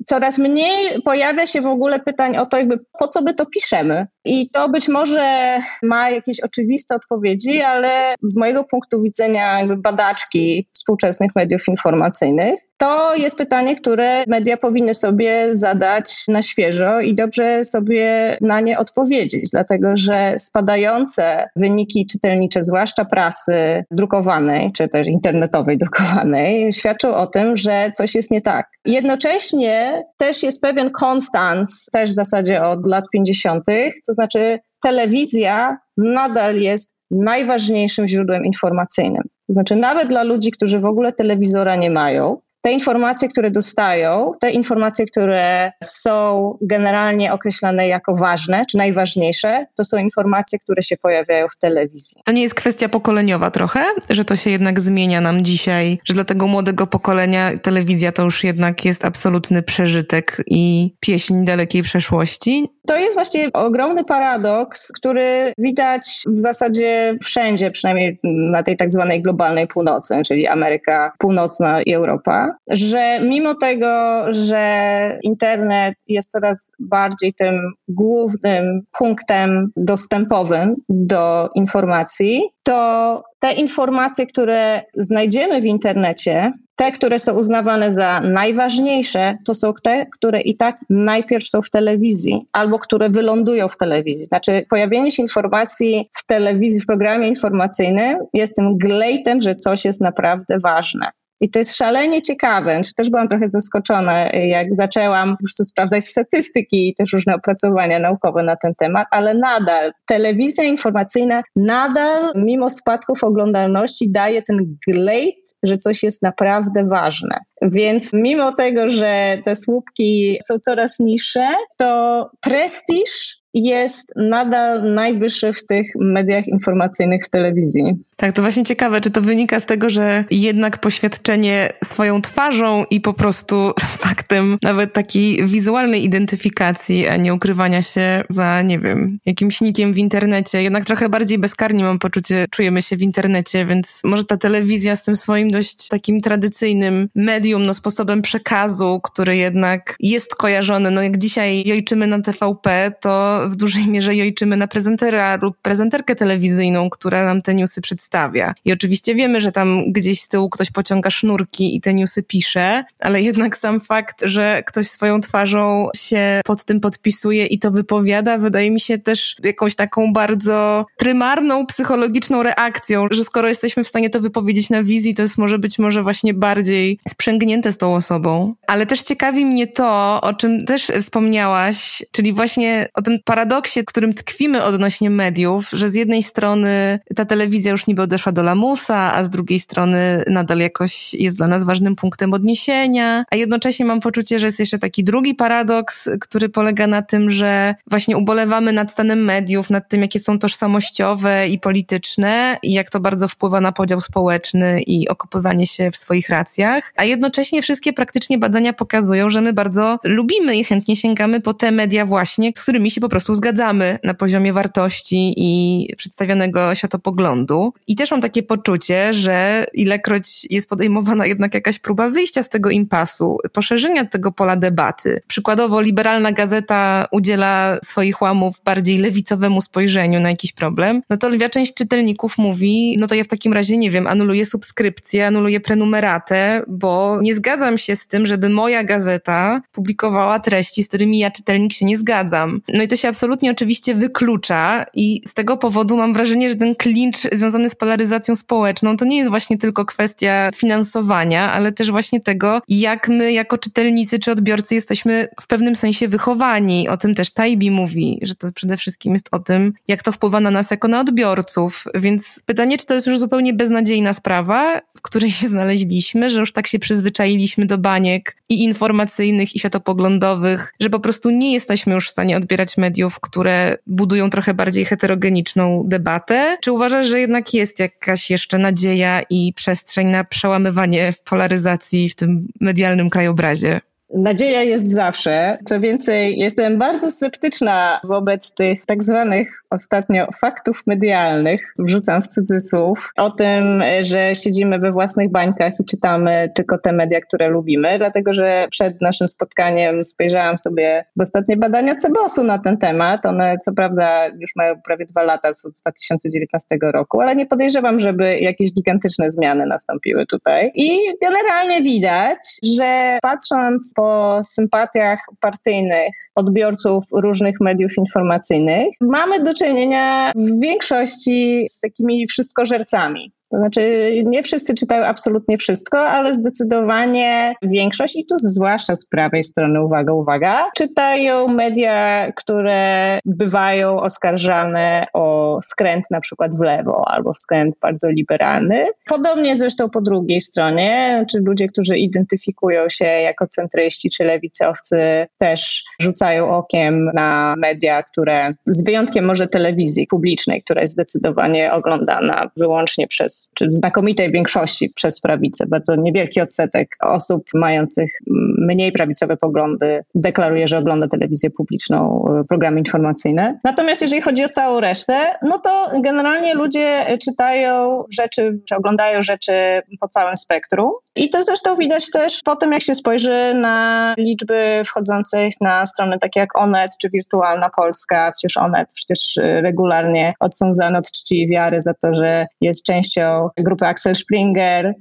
coraz mniej pojawia się w ogóle pytań o to, jakby po co my to piszemy. I to być może ma jakieś oczywiste odpowiedzi, ale z mojego punktu widzenia, jakby badaczki współczesnych mediów informacyjnych, to jest pytanie, które media powinny sobie zadać na świeżo i dobrze sobie na nie odpowiedzieć, dlatego że spadające wyniki czytelnicze, zwłaszcza prasy drukowanej, czy też internetowej drukowanej, świadczą o tym, że coś jest nie tak. Jednocześnie też jest pewien konstans, też w zasadzie od lat 50., to znaczy telewizja nadal jest najważniejszym źródłem informacyjnym. To znaczy, nawet dla ludzi, którzy w ogóle telewizora nie mają, te informacje, które dostają, te informacje, które są generalnie określane jako ważne czy najważniejsze, to są informacje, które się pojawiają w telewizji. To nie jest kwestia pokoleniowa trochę, że to się jednak zmienia nam dzisiaj, że dla tego młodego pokolenia telewizja to już jednak jest absolutny przeżytek i pieśń dalekiej przeszłości? To jest właśnie ogromny paradoks, który widać w zasadzie wszędzie, przynajmniej na tej tak zwanej globalnej północy, czyli Ameryka Północna i Europa, że mimo tego, że internet jest coraz bardziej tym głównym punktem dostępowym do informacji, to te informacje, które znajdziemy w internecie, te, które są uznawane za najważniejsze, to są te, które i tak najpierw są w telewizji albo które wylądują w telewizji. Znaczy, pojawienie się informacji w telewizji, w programie informacyjnym jest tym glejtem, że coś jest naprawdę ważne. I to jest szalenie ciekawe. Też byłam trochę zaskoczona, jak zaczęłam po prostu sprawdzać statystyki i też różne opracowania naukowe na ten temat, ale nadal telewizja informacyjna nadal, mimo spadków oglądalności, daje ten glejt, że coś jest naprawdę ważne. Więc mimo tego, że te słupki są coraz niższe, to prestiż jest nadal najwyższy w tych mediach informacyjnych w telewizji. Tak, to właśnie ciekawe, czy to wynika z tego, że jednak poświadczenie swoją twarzą i po prostu faktem nawet takiej wizualnej identyfikacji, a nie ukrywania się za, nie wiem, jakimś nikiem w internecie. Jednak trochę bardziej bezkarnie mam poczucie, czujemy się w internecie, więc może ta telewizja z tym swoim dość takim tradycyjnym medium, no sposobem przekazu, który jednak jest kojarzony, no jak dzisiaj jojczymy na TVP, to w dużej mierze jojczymy na prezentera lub prezenterkę telewizyjną, która nam te newsy przedstawia. I oczywiście wiemy, że tam gdzieś z tyłu ktoś pociąga sznurki i te newsy pisze, ale jednak sam fakt, że ktoś swoją twarzą się pod tym podpisuje i to wypowiada, wydaje mi się też jakąś taką bardzo prymarną, psychologiczną reakcją, że skoro jesteśmy w stanie to wypowiedzieć na wizji, to jest może być może właśnie bardziej sprzęgnięte z tą osobą. Ale też ciekawi mnie to, o czym też wspomniałaś, czyli właśnie o tym paradoksie, w którym tkwimy odnośnie mediów, że z jednej strony ta telewizja już niby odeszła do lamusa, a z drugiej strony nadal jakoś jest dla nas ważnym punktem odniesienia, a jednocześnie mam poczucie, że jest jeszcze taki drugi paradoks, który polega na tym, że właśnie ubolewamy nad stanem mediów, nad tym, jakie są tożsamościowe i polityczne i jak to bardzo wpływa na podział społeczny i okopywanie się w swoich racjach, a jednocześnie wszystkie praktycznie badania pokazują, że my bardzo lubimy i chętnie sięgamy po te media właśnie, z którymi się po prostu prostu zgadzamy na poziomie wartości i przedstawionego światopoglądu. I też mam takie poczucie, że ilekroć jest podejmowana jednak jakaś próba wyjścia z tego impasu, poszerzenia tego pola debaty. Przykładowo liberalna gazeta udziela swoich łamów bardziej lewicowemu spojrzeniu na jakiś problem, no to lwia część czytelników mówi, no to ja w takim razie, nie wiem, anuluję subskrypcję, anuluję prenumeratę, bo nie zgadzam się z tym, żeby moja gazeta publikowała treści, z którymi ja czytelnik się nie zgadzam. No i to się absolutnie oczywiście wyklucza i z tego powodu mam wrażenie, że ten klincz związany z polaryzacją społeczną to nie jest właśnie tylko kwestia finansowania, ale też właśnie tego, jak my jako czytelnicy czy odbiorcy jesteśmy w pewnym sensie wychowani. O tym też Taibi mówi, że to przede wszystkim jest o tym, jak to wpływa na nas jako na odbiorców. Więc pytanie, czy to jest już zupełnie beznadziejna sprawa, w której się znaleźliśmy, że już tak się przyzwyczailiśmy do baniek i informacyjnych, i światopoglądowych, że po prostu nie jesteśmy już w stanie odbierać mediów mediów, które budują trochę bardziej heterogeniczną debatę? Czy uważasz, że jednak jest jakaś jeszcze nadzieja i przestrzeń na przełamywanie polaryzacji w tym medialnym krajobrazie? Nadzieja jest zawsze. Co więcej, jestem bardzo sceptyczna wobec tych tak zwanych ostatnio faktów medialnych, wrzucam w cudzysłów, o tym, że siedzimy we własnych bańkach i czytamy tylko te media, które lubimy, dlatego że przed naszym spotkaniem spojrzałam sobie w ostatnie badania Cebosu na ten temat. One co prawda już mają prawie dwa lata, są z 2019 roku, ale nie podejrzewam, żeby jakieś gigantyczne zmiany nastąpiły tutaj. I generalnie widać, że patrząc po sympatiach partyjnych odbiorców różnych mediów informacyjnych, mamy do czynienia w większości z takimi wszystkożercami. To znaczy, nie wszyscy czytają absolutnie wszystko, ale zdecydowanie większość, i tu zwłaszcza z prawej strony, uwaga, uwaga, czytają media, które bywają oskarżane o skręt na przykład w lewo albo skręt bardzo liberalny. Podobnie zresztą po drugiej stronie, czy ludzie, którzy identyfikują się jako centryści czy lewicowcy, też rzucają okiem na media, które z wyjątkiem może telewizji publicznej, która jest zdecydowanie oglądana wyłącznie przez czy w znakomitej większości przez prawicę. Bardzo niewielki odsetek osób mających mniej prawicowe poglądy deklaruje, że ogląda telewizję publiczną, e, programy informacyjne. Natomiast jeżeli chodzi o całą resztę, no to generalnie ludzie czytają rzeczy, czy oglądają rzeczy po całym spektrum. I to zresztą widać też po tym, jak się spojrzy na liczby wchodzących na strony takie jak Onet czy Wirtualna Polska. Przecież Onet przecież regularnie odsądzany od czci i wiary za to, że jest częścią grupy Axel Springer,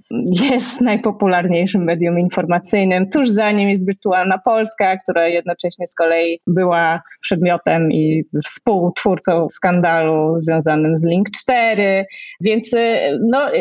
jest najpopularniejszym medium informacyjnym. Tuż za nim jest Wirtualna Polska, która jednocześnie z kolei była przedmiotem i współtwórcą skandalu związanym z Link 4. Więc y, no, y,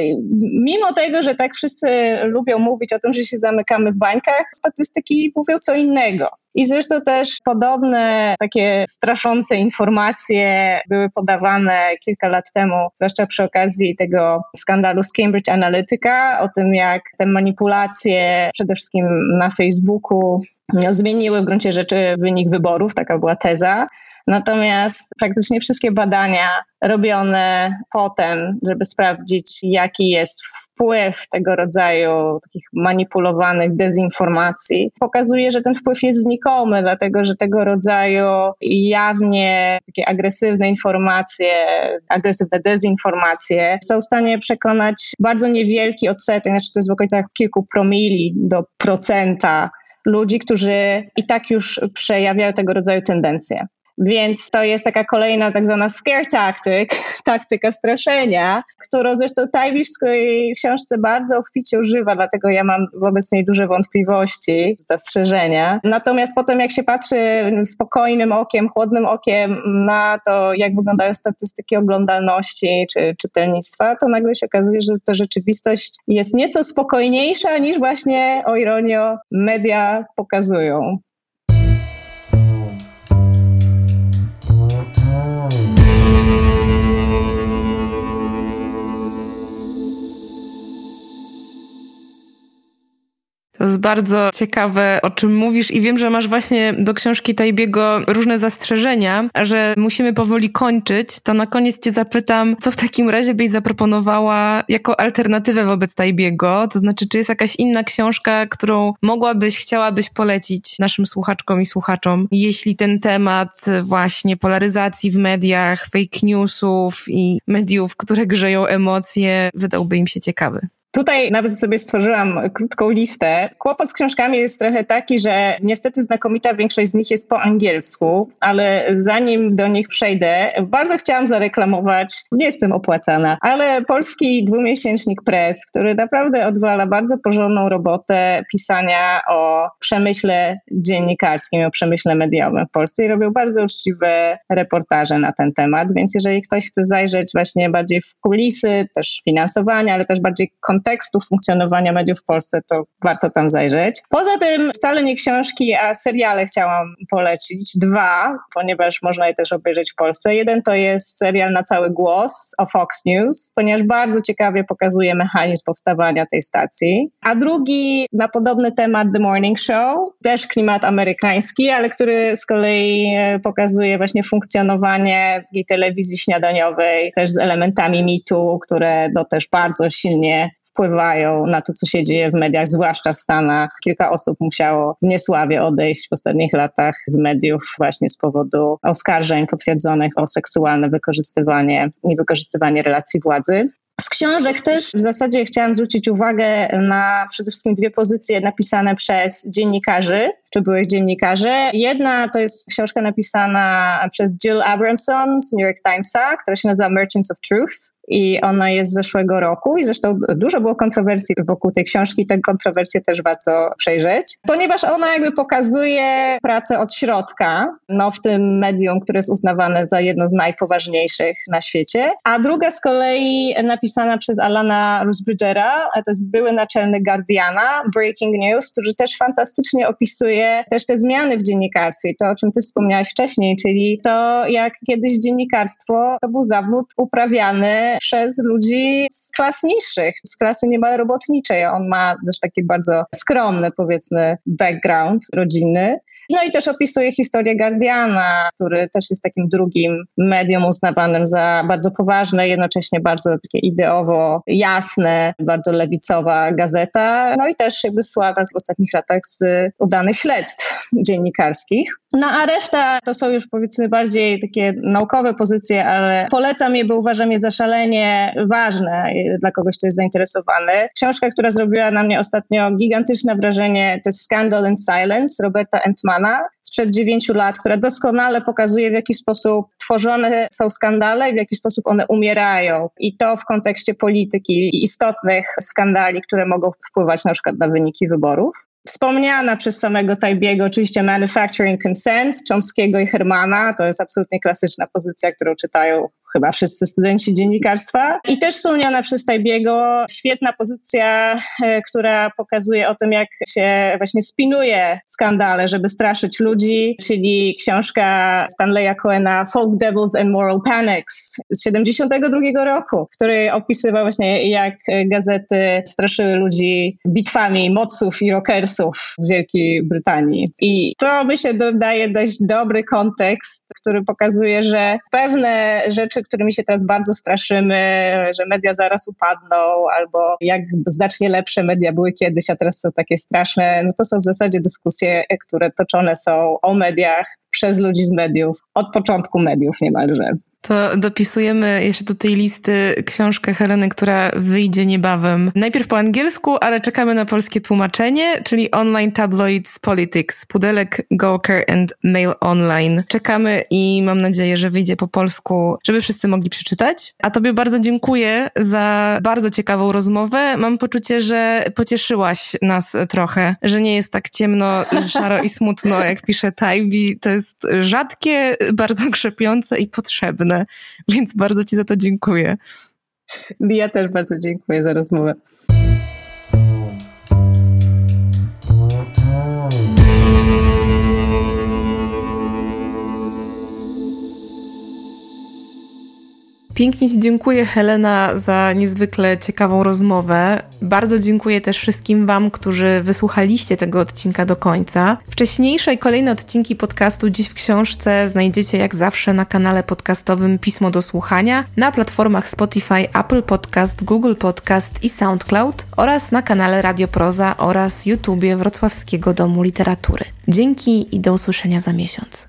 mimo tego, że tak wszyscy lubią mówić o tym, że się zamykamy w bańkach, statystyki mówią co innego. I zresztą też podobne takie straszące informacje były podawane kilka lat temu, zwłaszcza przy okazji tego skandalu z Cambridge Analytica, o tym jak te manipulacje przede wszystkim na Facebooku no, zmieniły w gruncie rzeczy wynik wyborów, taka była teza. Natomiast praktycznie wszystkie badania robione potem, żeby sprawdzić, jaki jest wpływ tego rodzaju takich manipulowanych dezinformacji, pokazuje, że ten wpływ jest znikomy, dlatego że tego rodzaju jawnie takie agresywne informacje, agresywne dezinformacje są w stanie przekonać bardzo niewielki odsetek, znaczy to jest w okolicach kilku promili do procenta ludzi, którzy i tak już przejawiają tego rodzaju tendencje. Więc to jest taka kolejna tak zwana scare tactic, taktyka straszenia, którą zresztą Tajwisz w swojej książce bardzo obficie używa, dlatego ja mam wobec niej duże wątpliwości, zastrzeżenia. Natomiast potem jak się patrzy spokojnym okiem, chłodnym okiem na to, jak wyglądają statystyki oglądalności czy czytelnictwa, to nagle się okazuje, że ta rzeczywistość jest nieco spokojniejsza niż właśnie, o ironio, media pokazują. To jest bardzo ciekawe, o czym mówisz i wiem, że masz właśnie do książki Tajbiego różne zastrzeżenia, że musimy powoli kończyć, to na koniec cię zapytam, co w takim razie byś zaproponowała jako alternatywę wobec Tajbiego? To znaczy, czy jest jakaś inna książka, którą mogłabyś, chciałabyś polecić naszym słuchaczkom i słuchaczom, jeśli ten temat właśnie polaryzacji w mediach, fake newsów i mediów, które grzeją emocje, wydałby im się ciekawy? Tutaj nawet sobie stworzyłam krótką listę. Kłopot z książkami jest trochę taki, że niestety znakomita większość z nich jest po angielsku, ale zanim do nich przejdę, bardzo chciałam zareklamować, nie jestem opłacana, ale polski dwumiesięcznik Press, który naprawdę odwala bardzo porządną robotę pisania o przemyśle dziennikarskim, o przemyśle mediowym w Polsce i robią bardzo uczciwe reportaże na ten temat, więc jeżeli ktoś chce zajrzeć właśnie bardziej w kulisy, też finansowania, ale też bardziej kontekstu funkcjonowania mediów w Polsce, to warto tam zajrzeć. Poza tym wcale nie książki, a seriale chciałam polecić. Dwa, ponieważ można je też obejrzeć w Polsce. Jeden to jest serial na cały głos o Fox News, ponieważ bardzo ciekawie pokazuje mechanizm powstawania tej stacji. A drugi na podobny temat The Morning Show, też klimat amerykański, ale który z kolei e, pokazuje właśnie funkcjonowanie tej telewizji śniadaniowej, też z elementami mitu, które no też bardzo silnie wpływają na to, co się dzieje w mediach, zwłaszcza w Stanach. Kilka osób musiało w niesławie odejść w ostatnich latach z mediów właśnie z powodu oskarżeń potwierdzonych o seksualne wykorzystywanie i wykorzystywanie relacji władzy. Z książek też w zasadzie chciałam zwrócić uwagę na przede wszystkim dwie pozycje napisane przez dziennikarzy, czy byłych dziennikarzy. Jedna to jest książka napisana przez Jill Abramson z New York Timesa, która się nazywa Merchants of Truth i ona jest z zeszłego roku i zresztą dużo było kontrowersji wokół tej książki, te kontrowersje też warto przejrzeć, ponieważ ona jakby pokazuje pracę od środka, no w tym medium, które jest uznawane za jedno z najpoważniejszych na świecie, a druga z kolei napisana przez Alana Rusbridgera, to jest były naczelny Guardiana, Breaking News, który też fantastycznie opisuje też te zmiany w dziennikarstwie, to o czym ty wspomniałaś wcześniej, czyli to jak kiedyś dziennikarstwo to był zawód uprawiany przez ludzi z klas niższych, z klasy niemal robotniczej. On ma też taki bardzo skromny, powiedzmy, background rodzinny. No i też opisuje historię Guardiana, który też jest takim drugim medium uznawanym za bardzo poważne, jednocześnie bardzo takie ideowo jasne, bardzo lewicowa gazeta. No i też jakby sława w ostatnich latach z udanych śledztw dziennikarskich. No a reszta to są już powiedzmy bardziej takie naukowe pozycje, ale polecam je, bo uważam je za szalenie ważne dla kogoś, kto jest zainteresowany. Książka, która zrobiła na mnie ostatnio gigantyczne wrażenie, to jest Scandal and Silence Roberta Entmana sprzed dziewięciu lat, która doskonale pokazuje, w jaki sposób tworzone są skandale i w jaki sposób one umierają. I to w kontekście polityki i istotnych skandali, które mogą wpływać na przykład na wyniki wyborów. Wspomniana przez samego Tajbiego oczywiście Manufacturing Consent Chomskiego i Hermana, to jest absolutnie klasyczna pozycja, którą czytają chyba wszyscy studenci dziennikarstwa. I też wspomniana przez Tajbiego świetna pozycja, e, która pokazuje o tym, jak się właśnie spinuje skandale, żeby straszyć ludzi, czyli książka Stanleya Cohena Folk Devils and Moral Panics z 72 roku, w której opisywał właśnie jak gazety straszyły ludzi bitwami moców i rockersów w Wielkiej Brytanii. I to myślę dodaje dość dobry kontekst, który pokazuje, że pewne rzeczy którymi się teraz bardzo straszymy, że media zaraz upadną, albo jak znacznie lepsze media były kiedyś, a teraz są takie straszne, no to są w zasadzie dyskusje, które toczone są o mediach przez ludzi z mediów, od początku mediów niemalże. To dopisujemy jeszcze do tej listy książkę Heleny, która wyjdzie niebawem. Najpierw po angielsku, ale czekamy na polskie tłumaczenie, czyli Online Tabloids Politics, Pudelek, Gawker and Mail Online. Czekamy i mam nadzieję, że wyjdzie po polsku, żeby wszyscy mogli przeczytać. A tobie bardzo dziękuję za bardzo ciekawą rozmowę. Mam poczucie, że pocieszyłaś nas trochę, że nie jest tak ciemno, szaro i smutno, jak pisze Tajbi. To jest rzadkie, bardzo krzepiące i potrzebne. Więc bardzo Ci za to dziękuję. Ja też bardzo dziękuję za rozmowę. Pięknie Ci dziękuję, Helena, za niezwykle ciekawą rozmowę. Bardzo dziękuję też wszystkim Wam, którzy wysłuchaliście tego odcinka do końca. Wcześniejsze i kolejne odcinki podcastu Dziś w Książce znajdziecie jak zawsze na kanale podcastowym Pismo do Słuchania, na platformach Spotify, Apple Podcast, Google Podcast i SoundCloud oraz na kanale Radio Proza oraz YouTubie Wrocławskiego Domu Literatury. Dzięki i do usłyszenia za miesiąc.